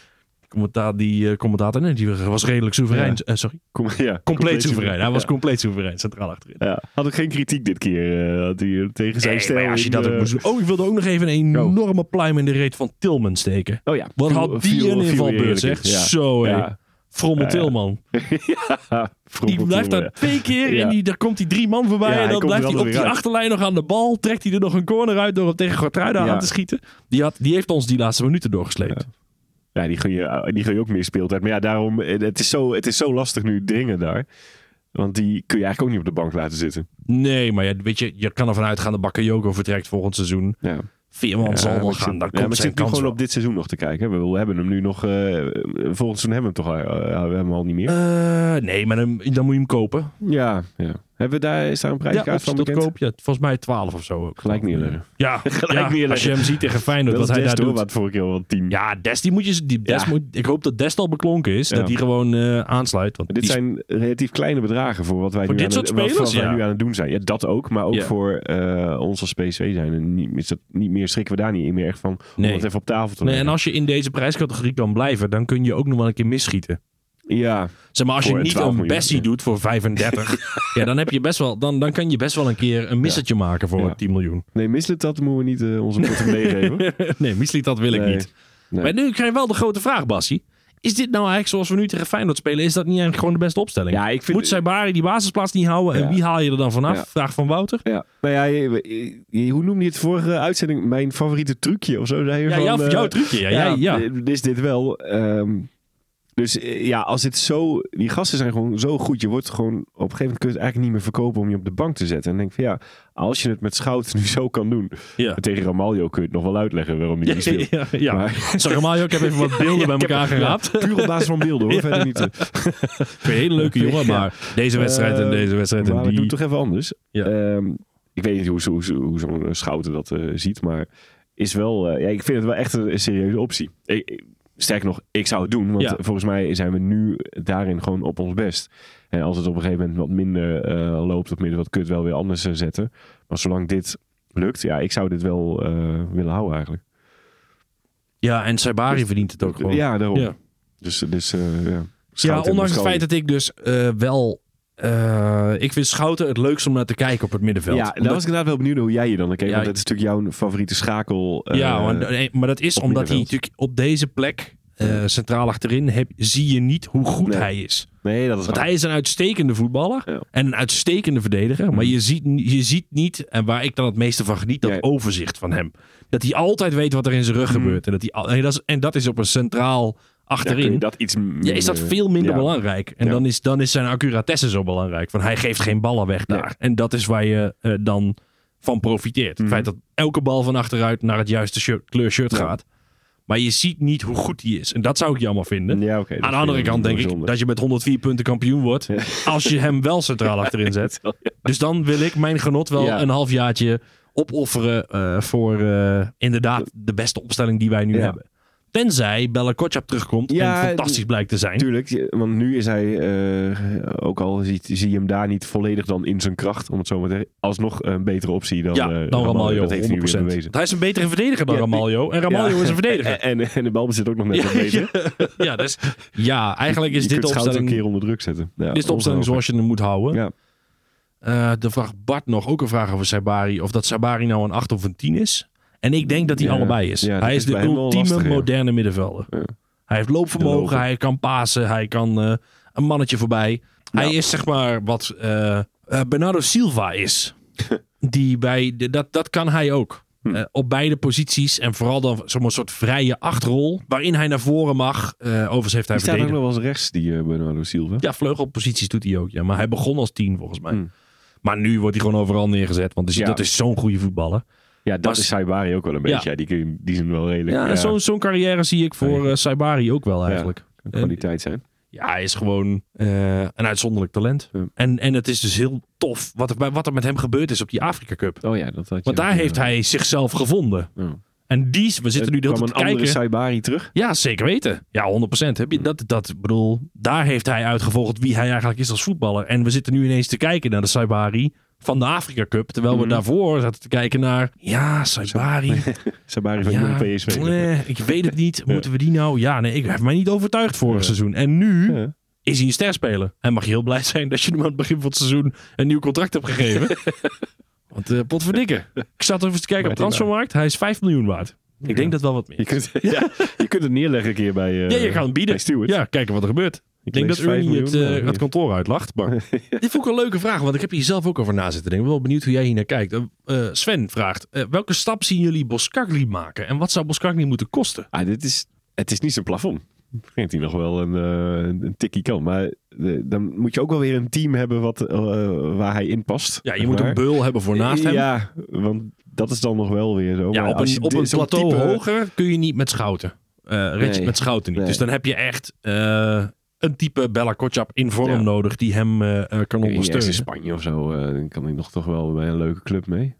Commentaar, die eh, commentator, nee, die was redelijk soeverein. Ja. Eh, sorry, ja compleet, soeverein. Hij was compleet soeverein, centraal achterin. Ja, had ik geen kritiek dit keer. eh, had hij tegen zijn stijl. maar als je dat ook moest doen. Oh, ik wilde ook nog even een enorme pluim in de reet van Tilman steken. Oh ja. Wat had die een invalbeurt, zeg. Zo, hé. Ja. Frommel ja. Tilman. Ja, Die blijft daar twee keer Ja. en die, daar komt die drie man voorbij. Ja, en dan blijft hij op die uit. achterlijn nog aan de bal. Trekt hij er nog een corner uit door hem tegen Gortruida aan te schieten. Die, had, die heeft ons die laatste minuten doorgesleept. Ja, die gun, je, die gun je ook meer speeltijd. Maar ja, daarom, eh, het is, zo, het is zo lastig nu dringen daar. Want die kun je eigenlijk ook niet op de bank laten zitten. Nee, maar ja, weet je, je kan ervan uitgaan dat Bakayoko vertrekt volgend seizoen. Ja. Veerman zal wel gaan. Daar ja, komt zijn kans gewoon wel. op dit seizoen nog te kijken. We hebben hem nu nog... eh volgend seizoen hebben we hem toch al, eh, we hebben hem al niet meer. Eh, nee, maar dan, dan moet je hem kopen. ja, ja. Hebben we daar, is daar een Ja, prijskaart je van bekend? koop je. Volgens mij 12 of zo. ook. Gelijk neerleggen. Ja, Gelijk ja, neerleggen. als je hem ziet tegen Feyenoord, Dat wat hij daar doet. wat vorige keer wel tien. Ja, Des, die moet je, die Des Ja. moet, ik hoop dat Des al beklonken is. Ja. Dat hij gewoon eh, aansluit. Want Dit die- zijn relatief kleine bedragen voor wat wij, Voor nu, dit aan, soort wat- spelers, wat wij ja. nu aan het doen zijn. Ja, dat ook. Maar ook Ja. voor eh, ons als PSV zijn. En niet, is dat niet meer, schrikken we daar niet meer echt van. Om Nee. het even op tafel te Nee, leggen. en als je in deze prijscategorie kan blijven, dan kun je ook nog wel een keer misschieten. Ja, Zeg maar, als je niet 12 een Bessie doet voor 35, ja, dan, heb je best wel, dan, dan kan je best wel een keer een missertje maken voor Ja. 10 miljoen. nee, mislet dat moeten we niet eh, onze portemonnee geven. nee, misliet dat wil ik niet. Nee. Maar nu krijg je wel de grote vraag, Bassie. Is dit nou eigenlijk zoals we nu tegen Feyenoord spelen? Is dat niet eigenlijk gewoon de beste opstelling? Ja, ik vind- Moet Saibari die basisplaats niet houden? En wie haal je er dan vanaf? Ja. Vraag van Wouter. Ja. Nou ja, je- je- hoe noemde je het vorige uitzending? Mijn favoriete trucje of zo? Zei je Ja, van, jouw, eh, jouw trucje. Ja, ja, ja. eh, Is dit wel. ehm, dus eh, ja, als dit zo. Die gasten zijn gewoon zo goed. Je wordt gewoon. Op een gegeven moment kun je het eigenlijk niet meer verkopen om je op de bank te zetten. En denk van ja, als je het met Schout nu zo kan doen. Ja. Tegen Ramaljo kun je het nog wel uitleggen waarom hij niet speelt. Ja, ja. Maar- Sorry, Mario, ik heb even wat beelden bij elkaar geraapt. Puur op basis van beelden hoor. Verder niet. eh. Een hele leuke jongen, maar deze wedstrijd en Eh, deze wedstrijd en Maar doen die... het toch even anders. Ja. Ehm, ik weet niet hoe, hoe, hoe zo'n Schouten dat ziet, maar is wel, ja, ik vind het wel echt een, een serieuze optie. Ik- sterker nog, ik zou het doen, want Ja. volgens mij zijn we nu daarin gewoon op ons best. En als het op een gegeven moment wat minder eh, loopt, of midden wat kut wel weer anders zetten. Maar zolang dit lukt, ja, ik zou dit wel eh, willen houden eigenlijk. Ja, en Saibari verdient het ook gewoon. Ja, daarom. Ja. Dus, dus eh, ja. Ondanks het feit dat ik dus eh, wel... eh, ik vind Schouten het leukst om naar te kijken op het middenveld. Ja, daar was ik inderdaad wel benieuwd hoe jij je dan keek. Ja, want dat is natuurlijk jouw favoriete schakel. eh, ja, maar, nee, maar dat is omdat hij natuurlijk op deze plek, eh, centraal achterin, heb, zie je niet hoe goed Nee. hij is. Nee, dat is Want waar. hij is een uitstekende voetballer Ja. en een uitstekende verdediger. Maar je ziet, je ziet niet, en waar ik dan het meeste van geniet, dat Ja. overzicht van hem. Dat hij altijd weet wat er in zijn rug gebeurt. En dat, hij, en, dat is, en dat is op een centraal achterin. je dat iets Ja, is dat veel minder ja. belangrijk. En Ja. dan, is, dan is zijn accuratesse zo belangrijk. Want hij geeft geen ballen weg daar. Nee. En dat is waar je eh, dan van profiteert. Het Mhm. feit dat elke bal van achteruit naar het juiste shirt, kleur shirt gaat. Maar je ziet niet hoe goed hij is. En dat zou ik jammer vinden. Ja, Aan de andere kant denk ik dat je met 104 punten kampioen wordt. Als je hem wel centraal achterin zet. Dus dan wil ik mijn genot wel een halfjaartje opofferen eh, voor eh, inderdaad de beste opstelling die wij nu hebben. Tenzij Bella Kotschap terugkomt Ja, en fantastisch blijkt te zijn. Tuurlijk, je- want nu is hij, eh, ook al ziet, zie je hem daar niet volledig dan in zijn kracht, om het zo maar te zeggen, alsnog een betere optie dan, ja, eh, dan Ramaljo, Dat heeft hij nu 100%. weer bewezen. Hij is een betere verdediger dan Ja, Ramaljo. En Ramaljo Ja. is een verdediger. En, en, en de bal zit ook nog net wat beter. ja, dus, ja, eigenlijk is je dit de opstelling, een keer onder druk zetten. Ja, dit is de opstelling zoals je hem moet houden. Ja. Eh, de vraag Bart nog ook een vraag over Sabari. Of dat Sabari nou een 8 of een 10 is. En ik denk dat hij Ja. allebei is. Ja, hij is is de ultieme lastig, moderne middenvelder. Hij heeft loopvermogen, hij kan pasen, hij kan eh, een mannetje voorbij. Hij is zeg maar wat eh, eh, Bernardo Silva is. Die bij, de- dat, dat kan hij ook. Hm. Op beide posities en vooral dan zo'n soort vrije achterrol. Waarin hij naar voren mag. Eh overigens heeft hij Die staat ook nog wel eens rechts, die Bernardo Silva. Ja, vleugelposities doet hij ook. Ja. Maar hij begon als tien volgens mij. Hm. Maar nu wordt hij gewoon overal neergezet. Want dus Ja. dat is zo'n goede voetballer. Ja, dat Maar- is Saibari ook wel een beetje. Ja, die, die zijn wel redelijk. Ja, zo'n carrière zie ik voor eh Saibari ook wel eigenlijk. kan kwaliteit zijn. Ja, hij is gewoon eh, een uitzonderlijk talent. En, en het is dus heel tof wat er, wat er met hem gebeurd is op die Afrika Cup. Oh ja, dat had je Want daar heeft hij zichzelf gevonden. ja. En die, we zitten nu de hele tijd een andere kijken. Saibari terug. Ja, zeker weten. Ja, 100%. Heb je dat, dat, bedoel, daar heeft hij uitgevolgd wie hij eigenlijk is als voetballer. En we zitten nu ineens te kijken naar de Saibari van de Afrika Cup. Terwijl we Mhm. daarvoor zaten te kijken naar, ja, Saibari. Saibari van Ja, PSV. nee, ik weet het niet. Moeten we die nou? Ja, nee, ik heb mij niet overtuigd vorig seizoen. En nu is hij een ster spelen. En mag je heel blij zijn dat je hem aan het begin van het seizoen een nieuw contract hebt gegeven. Want uh, potverdikke. Ik zat even te kijken op Maar die transfermarkt. Hij is 5 miljoen waard. Ik denk dat wel wat meer. Je kunt, ja, je kunt het neerleggen een keer bij, eh Ja, je kan hem bieden. Ja, kijken wat er gebeurt. Ik denk dat Ernie 5 het, eh, eh, het kantoor uitlacht. Maar dit vond ik een leuke vraag, want ik heb hier zelf ook over na zitten denken. Ik ben wel benieuwd hoe jij hier naar kijkt. Eh, Sven vraagt, welke stap zien jullie Boskagli maken? En wat zou Boskagli moeten kosten? Ah, dit is, het is niet zijn plafond. Ik denk dat hij nog wel een, eh, een, tikkie kan. Maar dan moet je ook wel weer een team hebben wat, eh, waar hij in past. Ja, je moet maar. een beul hebben voor naast hem. Ja, want dat is dan nog wel weer zo. Ja, Maar op een, op een plateau type- hoger kun je niet met schouten. Eh Nee. met schouten niet. Nee. Dus dan heb je echt eh, een type Bella Kotschap in vorm Ja. nodig die hem eh, kan Ergens in ondersteunen. Spanje of zo, dan kan hij nog toch wel bij een leuke club mee.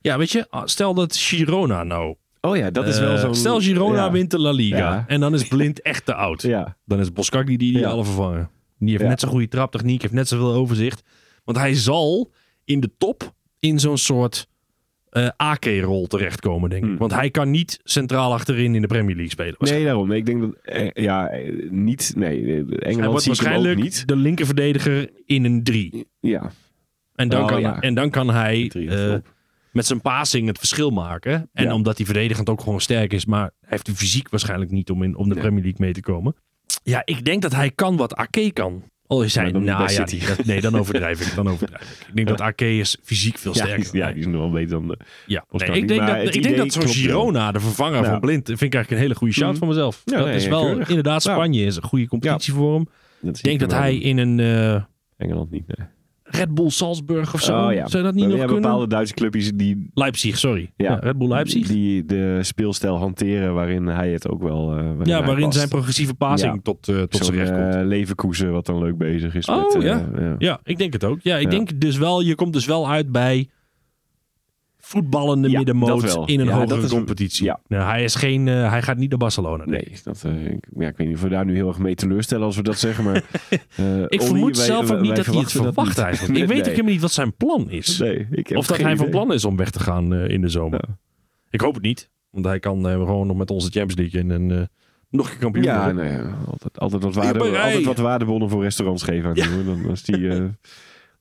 Ja, weet je, ah, stel dat Girona nou. Oh ja, dat is wel zo'n... Stel Girona ja. wint de La Liga. Ja. En dan is Blind echt te oud. Ja, Dan is Boskagli die die alle vervangen. Die heeft net zo'n goede traptechniek, heeft net zoveel overzicht. Want hij zal in de top in zo'n soort eh AK-rol terechtkomen, denk ik. Hmm. Want hij kan niet centraal achterin in de Premier League spelen. nee, daarom. Ik denk dat... eh, ja, niet... Nee, eh, hij Engeland wordt hem ook waarschijnlijk niet. de linkerverdediger in een 3. Ja, En dan, Oh, kan, ja. en dan kan hij met zijn passing het verschil maken. En Ja. omdat hij verdedigend ook gewoon sterk is, maar hij heeft de fysiek waarschijnlijk niet om in om de Nee. Premier League mee te komen. Ja, ik denk dat hij kan wat Ake kan. Is Maar dan nou ja, City. dat- nee, dan overdrijf ik. Dan overdrijf ik. Ik denk dat Ake is fysiek veel ja, sterker. die, ja, dan die is nog wel beter dan... De, ja. Nee, ik denk dat, ik denk dat zo'n wel. Girona, de vervanger Ja. van Blind, vind ik eigenlijk een hele goede shout Mhm. van mezelf. Ja, dat nee, is wel keurig. inderdaad Ja. Spanje is een goede competitie voor hem. Ik denk dat hij in een eh, Engeland niet, nee. Red Bull Salzburg of zo, Oh, ja. zou dat niet nog ja, kunnen? bepaalde Duitse clubjes die, Leipzig, sorry. Ja, Ja. Red Bull Leipzig. die de speelstijl hanteren waarin hij het ook wel... waarin ja, waarin past. zijn progressieve passing tot, eh, tot zijn recht komt. eh, Leverkusen wat dan leuk bezig is Oh, met... ja. ja. ja, ik denk het ook. Ja, ik denk dus wel, je komt dus wel uit bij voetballende Ja, middenmoot in een Ja, hogere dat is- competitie. ja. Nou, hij, is geen, eh, hij gaat niet naar Barcelona. denk ik. Nee, dat, eh, ik, ja, ik weet niet of we daar nu heel erg mee teleurstellen als we dat zeggen, maar... eh, Ik vermoed wij- zelf ook niet dat hij het verwacht niet. eigenlijk. Ik weet Nee. ook helemaal niet wat zijn plan is. Nee, ik heb of dat hij van plan is om weg te gaan eh, in de zomer. Ja. Ik hoop het niet. Want hij kan eh, gewoon nog met onze Champions League in en eh, nog een kampioen Ja, nee, altijd, altijd, wat waarde, altijd wat waardebonnen voor restaurants geven aan. Dan was die eh,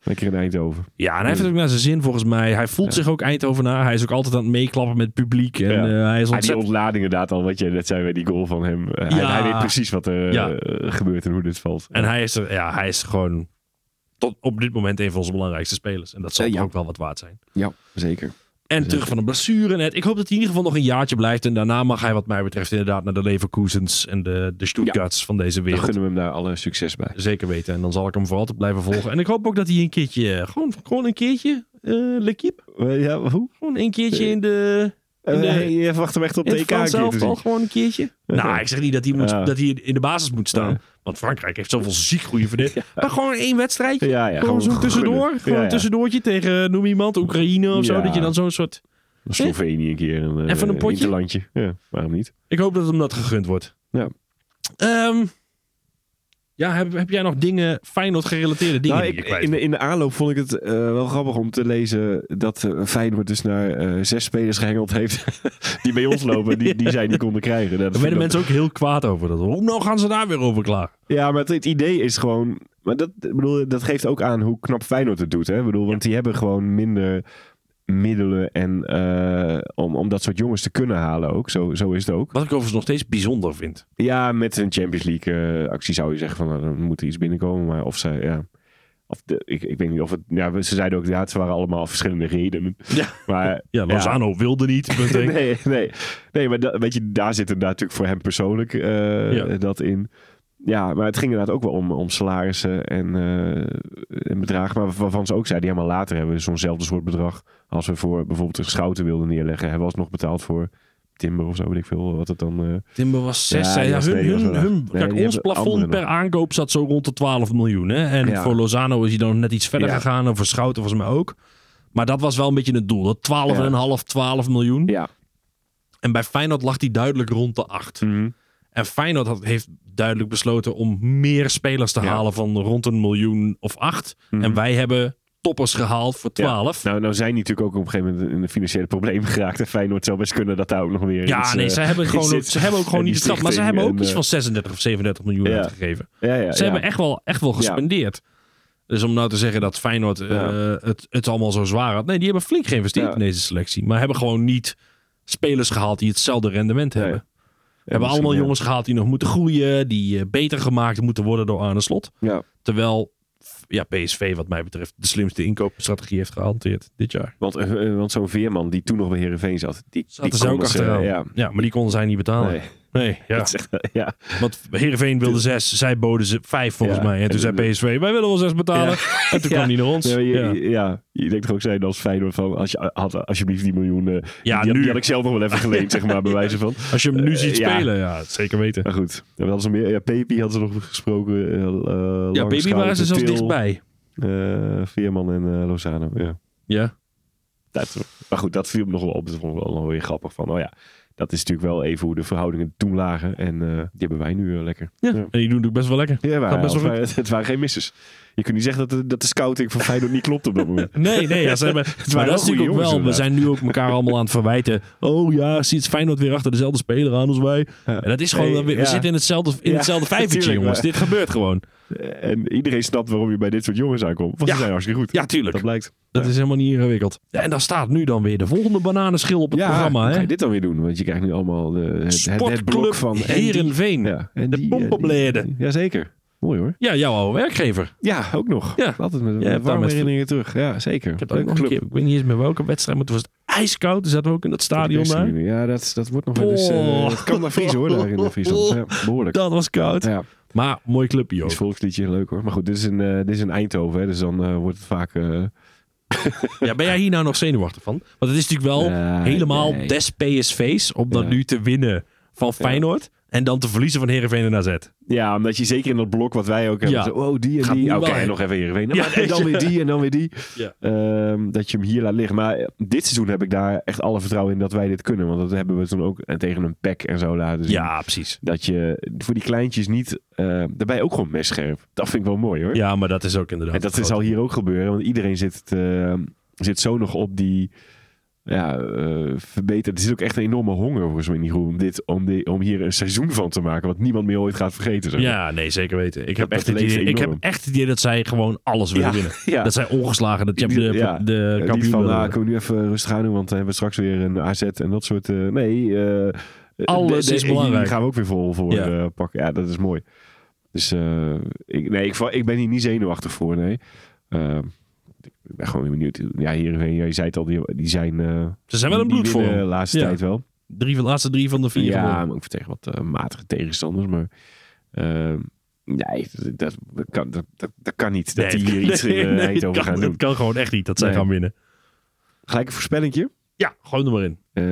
lekker in Eindhoven. Ja, en hij heeft het ook naar zijn zin volgens mij. Hij voelt zich ook Eindhovenaar. Hij is ook altijd aan het meeklappen met het publiek. En eh, hij is Ah, die ontzettend... ontlading inderdaad al, wat je net zei bij die goal van hem. Eh, hij, weet precies wat er eh, gebeurt en hoe dit valt. En hij is, er, ja, hij is gewoon tot op dit moment een van onze belangrijkste spelers. En dat zal ook wel wat waard zijn. Ja, zeker. En terug van een blessure net. Ik hoop dat hij in ieder geval nog een jaartje blijft. En daarna mag hij wat mij betreft inderdaad naar de Leverkusens en de, de Stuttgarts van deze Dan wereld. gunnen we hem daar alle succes bij. Zeker weten. En dan zal ik hem voor altijd blijven volgen. En ik hoop ook dat hij een keertje, eh, gewoon, gewoon een keertje, L'Equipe. Eh, ja, hoe? Gewoon een keertje in de... Eh, de- hey, je verwacht hem echt op de EK een Frans keer te elftal zien. gewoon een keertje. Nou, ik zeg niet dat hij, moet, Ja. dat hij in de basis moet staan. Ja. Want Frankrijk heeft zoveel ziek goede verdedigers. Maar gewoon één wedstrijdje. Ja, ja, gewoon zo'n gewoon tussendoor. gunnen. Gewoon een tussendoortje tegen, noem iemand, Oekraïne of zo. Dat je dan zo'n soort Slovenië een keer. Een, eh, Even een potje? interlandje. Ja, waarom niet? Ik hoop dat hem dat gegund wordt. Ja. Ehm, ja, heb, heb jij nog dingen, Feyenoord gerelateerde dingen Nou, die je in, in de aanloop vond ik het eh, wel grappig om te lezen dat eh, Feyenoord dus naar eh, zes spelers gehengeld heeft die bij ons lopen, die, die zij niet konden krijgen. Daar werden mensen ook heel kwaad over. Dat. Hoe nou gaan ze daar weer over klaar? Ja, maar het, het idee is gewoon. Maar dat, bedoel, dat geeft ook aan hoe knap Feyenoord het doet. Hè? Ik bedoel, want die hebben gewoon minder middelen en, eh, om, om dat soort jongens te kunnen halen ook. Zo, zo is het ook. Wat ik overigens nog steeds bijzonder vind. Ja, met een Champions League eh, actie zou je zeggen van nou, dan moet er iets binnenkomen. Maar of zij, ja. Of de, ik, ik weet niet of het. Ja, ze zeiden ook, ja, het waren allemaal verschillende redenen. Ja. Maar, Ja, Lozano wilde niet. nee, nee, nee, maar dat, weet je, daar zit inderdaad natuurlijk voor hem persoonlijk eh, Ja. dat in. Ja, maar het ging inderdaad ook wel om, om salarissen en, en bedragen. Maar waarvan ze ook zeiden, ja, maar later hebben we zo'nzelfde soort bedrag. Als we voor bijvoorbeeld een schouten wilden neerleggen, hebben we alsnog betaald voor Timber of zo, weet ik veel. Wat het dan... eh, Timber was 6. Ja, was hun, nee, was hun, hun- nee, kijk, ons plafond per aankoop zat zo rond de 12 miljoen. Hè? En voor Lozano is hij dan net iets verder gegaan. En voor Schouten volgens mij ook. Maar dat was wel een beetje het doel. Dat 12,5, 12 miljoen. ja. En bij Feyenoord lag hij duidelijk rond de 8. Mhm. En Feyenoord had, heeft duidelijk besloten om meer spelers te Ja. halen van rond een miljoen of 8. Mhm. En wij hebben toppers gehaald voor 12. Nou, nou zijn die natuurlijk ook op een gegeven moment in een financiële probleem geraakt. En Feyenoord zou best kunnen dat daar ook nog weer Ja, iets, nee, eh, ze hebben, gewoon, zit. ze hebben ook gewoon niet het geld. Maar ze hebben ook en, iets van 36 of 37 miljoen Ja. uitgegeven. Ja, Ze hebben echt wel, echt wel gespendeerd. Dus om nou te zeggen dat Feyenoord eh, het, het allemaal zo zwaar had. Nee, die hebben flink geïnvesteerd in deze selectie. Maar hebben gewoon niet spelers gehaald die hetzelfde rendement hebben. Hebben allemaal jongens gehaald die nog moeten groeien. Die eh, beter gemaakt moeten worden door Arne Slot. Ja. Terwijl ja, PSV wat mij betreft de slimste inkoopstrategie heeft gehanteerd dit jaar. Want, eh, eh, want zo'n veerman die toen nog bij Herenveen zat, die, Zaten die ze ook konden ze, achteraan. ja. ja, maar die konden zij niet betalen. Nee, Nee, ja. echt- ja. Want Heerenveen wilde zes, zij boden ze vijf volgens Ja. mij. En toen zei PSV, wij willen wel zes betalen. En toen kwam die naar ons. Ja, je, denkt toch ook zijn als Feyenoord van, als je had alsjeblieft die miljoen, eh, Ja, die, nu. die had ik zelf nog wel even geleend, zeg maar, bij wijze van. Als je hem nu Eh, ziet spelen, ja, zeker weten. Maar goed, we hadden ze meer, ja, Pepi hadden ze nog gesproken. eh, Ja, Langschouw, waren ze zelfs dichtbij. Veerman en Lozano, ja. Ja. Dat, maar goed, dat viel me nog wel op. Dat vond ik wel weer grappig van, oh ja, dat is natuurlijk wel even hoe de verhoudingen toen lagen. En eh, die hebben wij nu eh, lekker. ja. En die doen het ook best wel lekker. Ja, maar, Gaat best wel het, waren, het waren geen misses. Je kunt niet zeggen dat de, dat de scouting van Feyenoord niet klopt op dat moment. Nee, nee, ja, ze hebben, maar dat is natuurlijk ook wel. We zijn nu ook elkaar allemaal aan het verwijten. Oh ja, ziet Feyenoord weer achter dezelfde speler aan als wij. Ja. En dat is gewoon, Nee, we, we ja. zitten in hetzelfde, in Ja, hetzelfde vijvertje, jongens. maar- Dit gebeurt gewoon. En iedereen snapt waarom je bij dit soort jongens aankomt. Want Ja. ze zijn hartstikke goed. Ja, tuurlijk. Dat blijkt. Dat is helemaal niet ingewikkeld. Ja, en dan staat nu dan weer de volgende bananenschil op het ja, programma. hoe ga Hè? je dit dan weer doen? Want je krijgt nu allemaal de, het, het, het blok van... en die- Heerenveen. Ja, en De eh, pompenbleden. Jazeker. Mooi hoor. Ja, jouw oude werkgever. Ja, ook nog. Ja. Altijd met, daar warme met- herinneringen terug. Ja, zeker. Ik heb ook Leuke nog een club. keer, ik weet niet eens meer welke wedstrijd, maar toen was het ijskoud. Toen zaten we ook in dat stadion daar. Ja, dat, dat wordt nog wel eens... eh, Oh. het kan naar vriezen hoor, daar in Friesland. Ja, behoorlijk. Dat was koud. Ja, Maar mooi clubje ook. het volksliedje, leuk hoor. Maar goed, dit is in, eh, dit is in Eindhoven, hè, dus dan eh, wordt het vaak... eh, Ja, ben jij hier nou nog zenuwachtig van? Want het is natuurlijk wel helemaal nee. des PSV's om dan nu te winnen van Feyenoord. En dan te verliezen van Heerenveen en AZ. Ja, omdat je zeker in dat blok wat wij ook hebben. Ja. zo, oh, die en Gaat die. Oké, heen. nog even. Ja. Maar- En dan weer die en dan weer die. Ja. Ehm, dat je hem hier laat liggen. Maar eh, dit seizoen heb ik daar echt alle vertrouwen in dat wij dit kunnen. Want dat hebben we toen ook eh, tegen een pack en zo laten zien. Ja, precies. Dat je voor die kleintjes niet... eh daarbij ook gewoon messcherp. Dat vind ik wel mooi hoor. Ja, maar dat is ook inderdaad. en dat zal hier ook gebeuren. Want iedereen zit, eh, zit zo nog op die... Ja, eh verbeterd. Er zit ook echt een enorme honger volgens mij in die groep. Om, dit, om, die, om hier een seizoen van te maken. Wat niemand meer ooit gaat vergeten. zeg. Ja, nee, zeker weten. Ik heb, echt het idee, ik heb echt het idee dat zij gewoon alles willen Ja, winnen. ja. Dat zij ongeslagen de, de, Die- ja. de kampioen van, nou, kunnen we nu even rustig aan doen, want dan hebben we straks weer een AZ en dat soort... eh, nee, Alles de- is belangrijk. Hier gaan we ook weer vol voor Ja. pakken. Ja, dat is mooi. Dus ik, nee, ik, ik ben hier niet zenuwachtig voor, nee. Eh, ik ben gewoon benieuwd. Ja, Heerenveen, ja, je zei het al, die, die zijn... eh, Ze zijn wel een bloedvorm. winnen de laatste Ja. tijd wel. Drie van de laatste drie van de vier. Ja, gewonnen. maar ook tegen wat eh, matige tegenstanders, maar... eh, nee, dat, dat, dat kan, dat, dat, dat kan niet. Dat die hier iets nee, het kan, gaan doen. Het kan gewoon echt niet dat zij gaan winnen. Gelijk een voorspellingje. Ja, gooi er maar in. Eh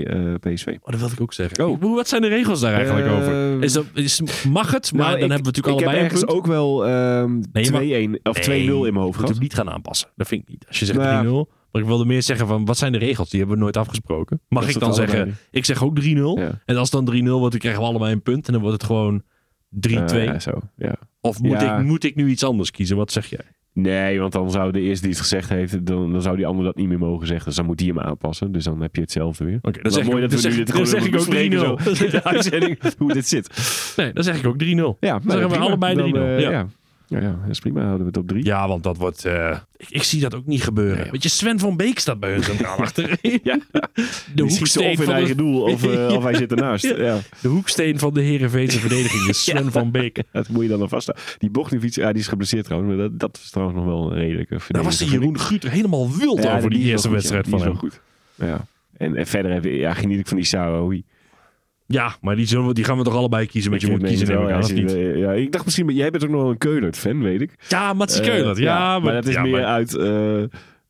3-0 eh, PSV. Oh, dat wilde ik ook zeggen. Oh. Hoe- Wat zijn de regels daar eigenlijk over? Is dat, is, mag het? Maar Nou, dan ik- hebben we natuurlijk ik allebei heb een ergens punt. ook wel ehm Nee, je mag- 2-1 of 2-0 in mijn hoofd Je moet gehad. hem niet gaan aanpassen. Dat vind ik niet. Als je zegt Nou ja. 3-0, Maar ik wilde meer zeggen van, wat zijn de regels? Die hebben we nooit afgesproken. Mag Dat ik dan zeggen, allebei. ik zeg ook 3-0. Ja. En als het dan 3-0 wordt, dan krijgen we allebei een punt. En dan wordt het gewoon 3-2. Eh, ja, zo, ja. of moet, Ja. ik, moet ik nu iets anders kiezen? Wat zeg jij? Nee, want dan zou de eerste die het gezegd heeft, dan, dan zou die ander dat niet meer mogen zeggen. Dus dan moet die hem aanpassen. Dus dan heb je hetzelfde weer. Oké, zeg ik, mooi dat we zeg, nu dit dan gewoon zeg ik ook 3-0. bespreken zo in de uitzending hoe dit zit. Nee, dan zeg ik ook 3-0. Ja, Dan zeggen we allebei 3-0. Dan, eh, ja. Ja. Ja, dat is prima. Houden we het op drie. Ja, want dat wordt... eh, ik, ik zie dat ook niet gebeuren. Nee. Weet je, Sven van Beek staat bij hun centraal achterin. Ja. De Die hoeksteen, of in van eigen de, doel of, eh, of hij zit ernaast. Ja. De hoeksteen van de Heerenveense verdediging is Sven van Beek. Dat moet je dan vasthouden. Die Bogniewicz, ja, die is geblesseerd trouwens. Maar dat, dat is trouwens nog wel een redelijke Daar was de verdediger, Jeroen Guter helemaal wild over die, eerste wedstrijd van Die hem. goed. Ja. En, en verder heb, je- ja, geniet ik van die Saoui. Ja, maar die, zullen we, die gaan we toch allebei kiezen. Want je moet kiezen, neem ik aan, of niet? Ja, ik dacht misschien, jij bent ook nog wel een Keulert-fan, weet ik. Ja, Matsie Eh, Keulert. Ja, maar, dat is ja, meer maar- uit eh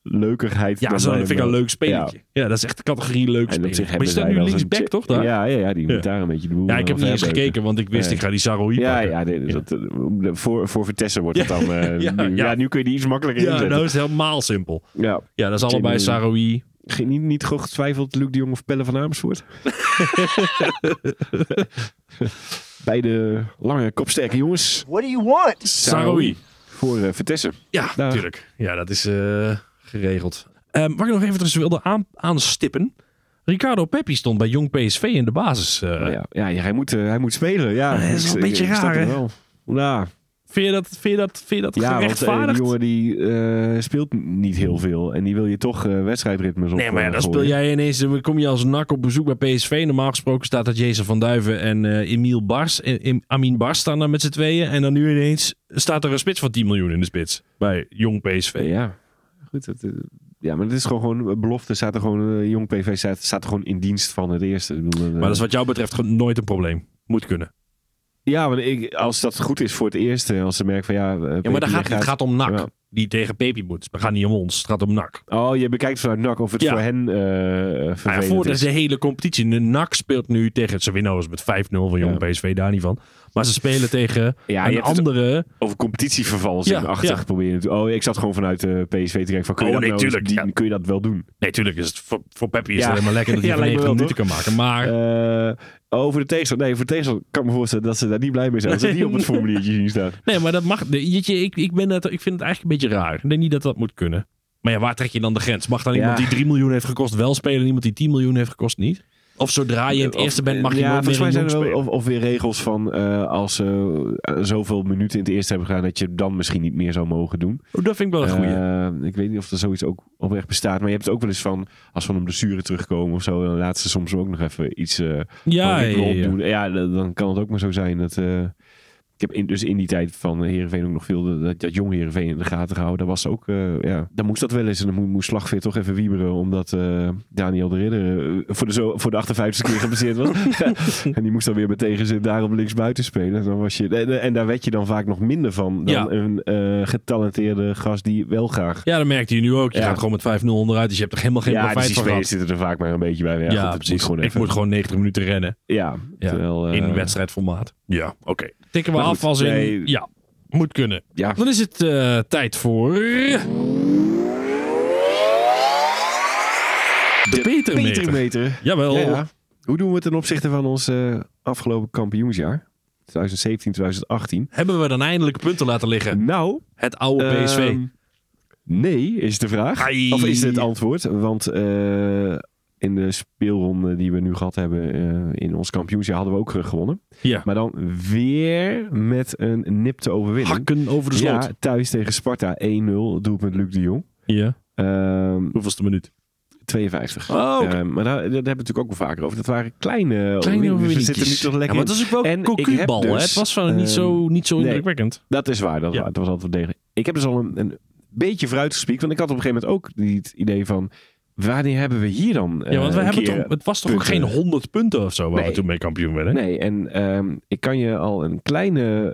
leukigheid. Ja, zo vind ik een leuk spelletje. Ja. dat is echt de categorie leuk spelen. Maar je staat nu linksback, een toch? Daar? Ja, ja, ja, die Ja. moet daar een beetje de boel Ja, ik heb niet eens gekeken, want ik wist, Nee. ik ga die Saroui Ja, pakken. ja, nee, Ja. Dat, eh, voor, voor Vitesse wordt het dan Ja, nu. ja. Ja, nu kun je die iets makkelijker Ja, inzetten. nou is het helemaal simpel. Ja. Ja, dat is allebei Saroui. Geen, niet, niet gewoon getwijfeld, Luc de Jong of Pelle van Amersfoort? Beide lange, kopsterke jongens. What do you want? Saroui. Voor eh, Vitesse. Ja, natuurlijk. Ja, dat is eh, geregeld. Ehm waar ik nog even dus wilde aan, aanstippen. Ricardo Peppi stond bij Jong PSV in de basis. eh. Ja, ja, ja, hij, moet, hij moet spelen. Ja, dat is wel een beetje raar, hè? wel. Vind, je dat, vind, je dat, vind je dat ja eh, die gerechtvaardigd? jongen die eh, speelt niet heel veel. En die wil je toch eh, wedstrijdritmes op Nee, maar ja, dan speel jij ineens, dan kom je als nak op bezoek bij PSV. Normaal gesproken staat dat Jason van Duiven en eh Emiel Bars, Em- Amin Bars staan daar met z'n tweeën. En dan nu ineens staat er een spits van 10 miljoen in de spits bij Jong PSV. Ja, goed. Het, ja, maar het is gewoon, gewoon een belofte. Staat er gewoon, jong PV staat, staat er gewoon in dienst van het eerste. Bedoel, Maar dat is wat jou betreft nooit een probleem. Moet kunnen. Ja, want ik, als dat goed is voor het eerste, als ze merken van ja... eh, Ja, maar dan gaat, het gaat om NAC. Ja. Die tegen Pepi moet. Het gaat niet om ons. Het gaat om NAC. Oh, je bekijkt vanuit NAC of het Ja. voor hen Maar ja, voor de is. hele competitie. De NAC speelt nu tegen... Ze winnen met 5-0 van Jong PSV. Daar niet van. Maar ze spelen tegen Ja, een andere... over competitievervalsing Ja, achtig ja. proberen. Oh, ik zat gewoon vanuit eh, PSV te kijken van kun je, Oh, dat nee, nou, tuurlijk, die- ja. kun je dat wel doen? Nee, tuurlijk is het voor, voor Peppi is Ja. het helemaal lekker dat hij Ja, van lijkt me 90 wel, minuten kan maken. Maar... Eh, over de tegenstander. Nee, voor de tegenstander kan ik me voorstellen dat ze daar niet blij mee zijn. Als ze die op het formuliertje zien staan. Nee, maar dat mag. Jeetje, ik, ik, ben het, ik vind het eigenlijk een beetje raar. Ik denk niet dat dat moet kunnen. Maar ja, waar trek je dan de grens? Mag dan Ja. iemand die 3 miljoen heeft gekost wel spelen en iemand die 10 miljoen heeft gekost niet? Of zodra je in het Of- eerste bent, mag je ja, nooit meer mij zijn er wel, of, of weer regels van eh, als ze eh, zoveel minuten in het eerste hebben gedaan, dat je dan misschien niet meer zou mogen doen. Oh, dat vind ik wel een goeie. Eh, ik weet niet of er zoiets ook oprecht bestaat. Maar je hebt het ook wel eens van, als van een blessure terugkomen of zo, dan laten ze soms ook nog even iets ja, ja, doen. Ja, dan dan kan het ook maar zo zijn dat... eh, ik heb in, dus in die tijd van Heerenveen ook nog veel dat, dat jong Heerenveen in de gaten gehouden. Dat was ook, eh, ja, dan moest dat wel eens. En dan moest, Slagveer toch even wieberen, omdat eh, Daniel de Ridder eh, voor, de zo, voor de 58 keer geblesseerd was. en die moest dan weer met tegenzin daar op links buiten spelen. Dan was je, en, en daar werd je dan vaak nog minder van dan Ja. een eh, getalenteerde gast die wel graag... Ja, dat merkte je nu ook. Je Ja. gaat gewoon met 5-0 onderuit, dus je hebt er helemaal geen ja, dus profijt die van gehad. zitten er vaak maar een beetje bij. Ja, Ja, goed, moet precies. gewoon ik even- moet gewoon 90 minuten rennen Ja, terwijl, in eh, wedstrijdformaat. Ja, oké. Tikken we maar af goed, als in... nee. Ja, moet kunnen. Ja, Dan is het eh, tijd voor... De Petermeter. Petermeter. Jawel. Ja, ja. Hoe doen we het ten opzichte van ons eh, afgelopen kampioensjaar? 2017, 2018. Hebben we dan eindelijk punten laten liggen? Nou, Het oude PSV. ehm, nee, is de vraag. Ai. Of is het antwoord? Want eh, in de speelronde die we nu gehad hebben eh, in ons kampioensjaar hadden we ook eh, gewonnen. ja. Maar dan weer met een nipte overwinning. Hakken over de sloot. Ja, thuis tegen Sparta 1-0, doelpunt Luc de Jong. Ja. Ehm, Hoeveelste minuut? 52. Oh, oké. Eh, maar daar, daar hebben we het natuurlijk ook wel vaker over. Dat waren kleine, Kleine overwinningen. Dus we zitten nu toch Ja, lekker maar in. dat is ook wel En een hè? dus, Het was wel niet, zo, ehm, niet zo nee. indrukwekkend. Dat is waar. Dat, Ja. Het was altijd wel degelijk. Ik heb dus al een, een beetje vooruitgespiekt. Want ik had op een gegeven moment ook het idee van... Wanneer hebben we hier dan Ja, want we eh, een hebben toch, het was toch ook geen 100 punten of zo waar Nee. we toen mee kampioen werden? Nee, en ehm, ik kan je al een kleine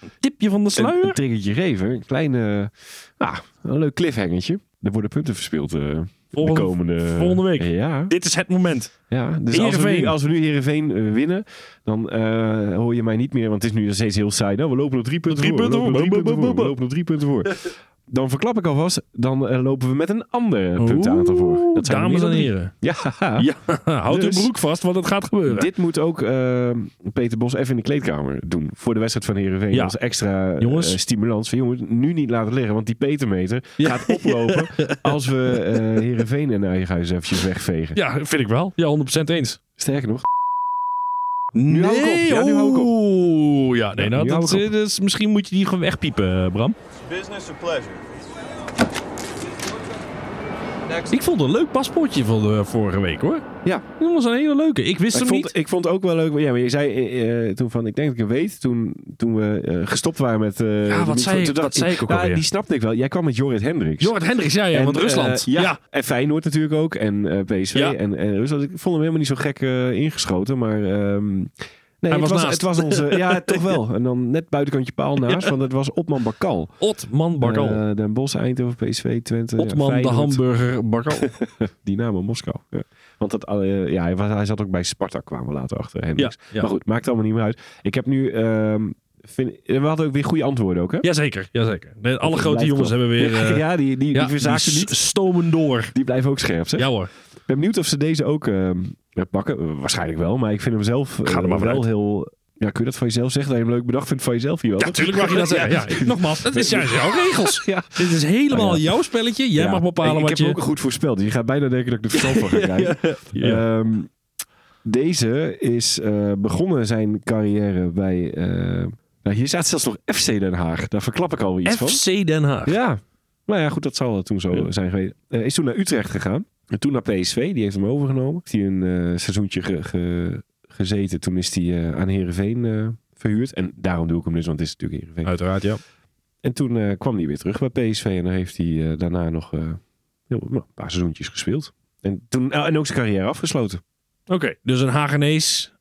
eh, Tipje van de een, sluier? een triggertje geven. Een kleine, ah, een leuk cliffhangertje. Er worden punten verspeeld eh, Volgende- de komende... volgende week. Ja, Dit is het moment. Ja, dus als we, nu, als we nu Heerenveen winnen, dan hoor je mij niet meer, want het is nu nog steeds heel saai. Nou, we lopen nog drie punten Drie voor. punten we, lopen we lopen nog drie punten voor. dan verklap ik alvast, dan eh, lopen we met een ander puntenaantal voor. Dat zijn dames en heren. Ja, Ja, houd Dus- uw broek vast, want het gaat gebeuren. Dit moet ook eh, Peter Bos even in de kleedkamer doen. Voor de wedstrijd van Heerenveen. Ja. Als extra eh, stimulans. Van, jongens, nu niet laten liggen. Want die Petermeter gaat oplopen als we eh Heerenveen en Eigenhuis eventjes wegvegen. Ja, vind ik wel. Ja, 100% eens. Sterker nog. Nu hou ik op. Ja, nu hou ik op. Oeh, ja, nee, Ja, nou, dat, op. eh, dat is- misschien moet je die gewoon wegpiepen, eh, Bram. Business or pleasure? Ik vond een leuk paspoortje van de vorige week, hoor. Ja. Dat was een hele leuke. Ik wist Ik hem vond, niet. ik vond het ook wel leuk. Ja, maar je zei eh, eh, toen van, ik denk dat ik het weet, toen, toen we eh, gestopt waren met... Ja, wat zei ik- wat zei ik ook nou, alweer? Die snapte ik wel. Jij kwam met Jorrit Hendricks. Jorrit Hendricks, ja, ja, En, want Rusland. ja, ja. en Feyenoord natuurlijk ook. En eh, PSV Ja. en, en Rusland. Ik vond hem helemaal niet zo gek ingeschoten. Maar ehm, nee, Hij het, was het was onze... ja, toch wel. En dan net buitenkantje paal naast. Want het was Otman Bakal. Otman Bakal. Eh, Den Bosch, Eindhoven, PSV, Twente. ja, Otman de hamburger Bakal. Dynamo Moskou. Ja. Want dat, eh, ja, hij, was, hij zat ook bij Sparta, kwamen we later achter. Hendricks. ja. Maar goed, maakt allemaal niet meer uit. Ik heb nu... ehm, vind, we hadden ook weer goede antwoorden ook, hè? Jazeker, jazeker. De- alle grote jongens hebben weer... Ja, eh, ja, die, die, ja, die niet. stomen door. Die blijven ook scherp, zeg. Ja hoor. Ik ben benieuwd of ze deze ook ehm, pakken. Uh, waarschijnlijk wel, maar ik vind hem zelf Ga er eh, maar wel heel... Ja, kun je dat van jezelf zeggen? Dat je hem leuk bedacht vindt van jezelf hier wel? Ja, natuurlijk mag je dat zeggen. Ja, nogmaals, het is juist jouw regels. Ja. Dit is helemaal Nou ja. jouw spelletje. Jij Ja, mag bepalen ik, ik wat heb je... hem ook goed voorspeld. Dus je gaat bijna denken dat ik er verstand van ga krijgen. Ja. Ehm, deze is eh, begonnen zijn carrière bij... eh, nou, hier staat zelfs nog FC Den Haag. Daar verklap ik alweer iets van. FC Den Haag. Ja. Nou ja, goed, dat zal toen zo Ja. zijn geweest. Eh, is toen naar Utrecht gegaan. En toen naar PSV. Die heeft hem overgenomen. Heeft hij een eh, seizoentje ge- ge- gezeten. Toen is hij eh, aan Heerenveen eh verhuurd. En daarom doe ik hem dus, want het is natuurlijk Heerenveen. Uiteraard, ja. En toen kwam hij weer terug bij PSV. En dan heeft hij daarna nog heel, nou, een paar seizoentjes gespeeld. En, toen, en ook zijn carrière afgesloten. Oké, dus een Hagenees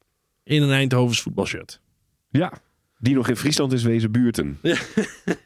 in een Eindhovens voetbalshirt. Ja. Die nog in Friesland is wezen buurten. Ja.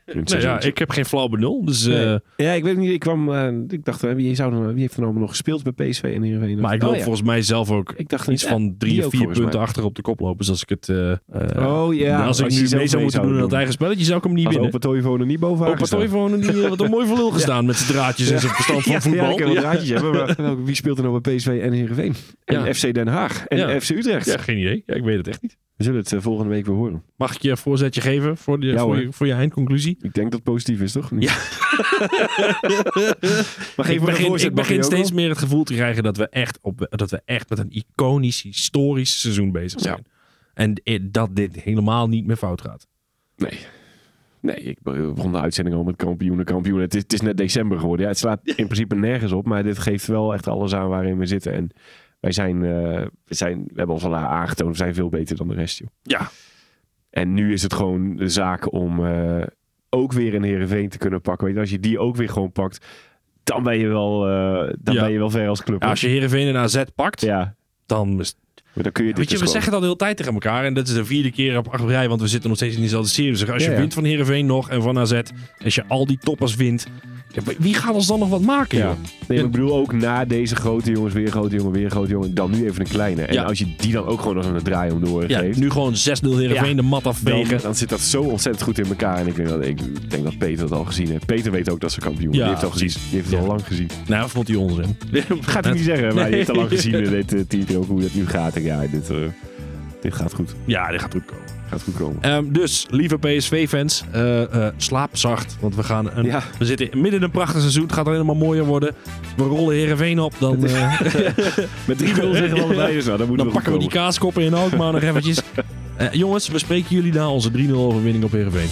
Het Nou ja, ik heb geen flauw benul. Dus, Nee. eh, Ja, ik weet niet. Ik kwam. eh, ik dacht, eh, wie, zou er, wie heeft er nou nog gespeeld bij PSV en Heerenveen? maar ik Oh, loop ja. volgens mij zelf ook Ik dacht iets van drie of vier punten mij. achter op de kop lopen. Dus als ik het... eh, eh, Oh ja. als ik je nu mee zou moeten doen in dat eigen spelletje, zou ik hem niet Als winnen. Opa er niet boven Opa Toivonen, die wat een mooi voor lul gestaan met zijn draadjes en zijn verstand van Ja, voetbal. Ja, ik kan wel Ja. draadjes hebben, maar wie speelt er nou bij PSV en Heerenveen? En Ja. FC Den Haag en Ja. FC Utrecht. Ja, geen idee. Ja, ik weet het echt niet. We zullen het eh, volgende week weer horen. Mag ik je een voorzetje geven voor, de, Ja, voor, je, voor je eindconclusie? Ik denk dat het positief is, toch? Ja. maar ik begin, ik begin steeds meer het gevoel te krijgen dat we echt, op, dat we echt met een iconisch, historisch seizoen bezig zijn. En eh, dat dit helemaal niet meer fout gaat. Nee. Nee, ik begon de uitzending al met kampioenen, kampioenen. Het is, het is net december geworden. Ja, het slaat in principe nergens op, maar dit geeft wel echt alles aan waarin we zitten. En wij zijn, eh, we, zijn we hebben ons al aangetoond, we zijn veel beter dan de rest, joh. Ja, En nu is het gewoon de zaak om eh, ook weer een Heerenveen te kunnen pakken. Weet je, als je die ook weer gewoon pakt, dan ben je wel, eh, dan Ja. ben je wel ver als club. Ja, als je Heerenveen en AZ pakt, ja, dan maar dan kun je dit Weet je, dus we gewoon- zeggen dat de hele tijd tegen elkaar. En dat is de vierde keer op acht rij, want we zitten nog steeds in diezelfde serie. Dus als je Ja, ja. wint van Heerenveen nog en van AZ, als je al die toppers wint, ja, wie gaat ons dan nog wat maken, Ja. joh? Nee, maar ik bedoel ook na deze grote jongens, weer grote jongen, weer grote jongen, dan nu even een kleine. En Ja. als je die dan ook gewoon nog een draai om door Ja, geeft, nu gewoon 6-0 Heerenveen de mat afvegen. dan zit dat zo ontzettend goed in elkaar. En ik denk dat, ik denk dat Peter dat al gezien heeft. Peter weet ook dat ze kampioen die heeft, al gezien, die heeft het al lang gezien. Nou, vond hij onzin. Gaat hij niet zeggen, maar Nee. heeft al lang gezien. En weet uh, hoe dat nu gaat. En ja, dit, eh, dit gaat goed. Ja, dit gaat goed komen. Gaat goed komen. Ehm, dus, lieve PSV-fans, eh, eh, slaap zacht. Want we, gaan een, Ja. we zitten midden in een prachtig seizoen. Het gaat alleen maar mooier worden. We rollen Heerenveen op. Dan, eh, Met 3-0 zeggen we allebei. Dus nou, dan moet dan pakken we die kaaskoppen in ook maar nog eventjes. Jongens, we spreken jullie na onze 3-0 overwinning op Heerenveen.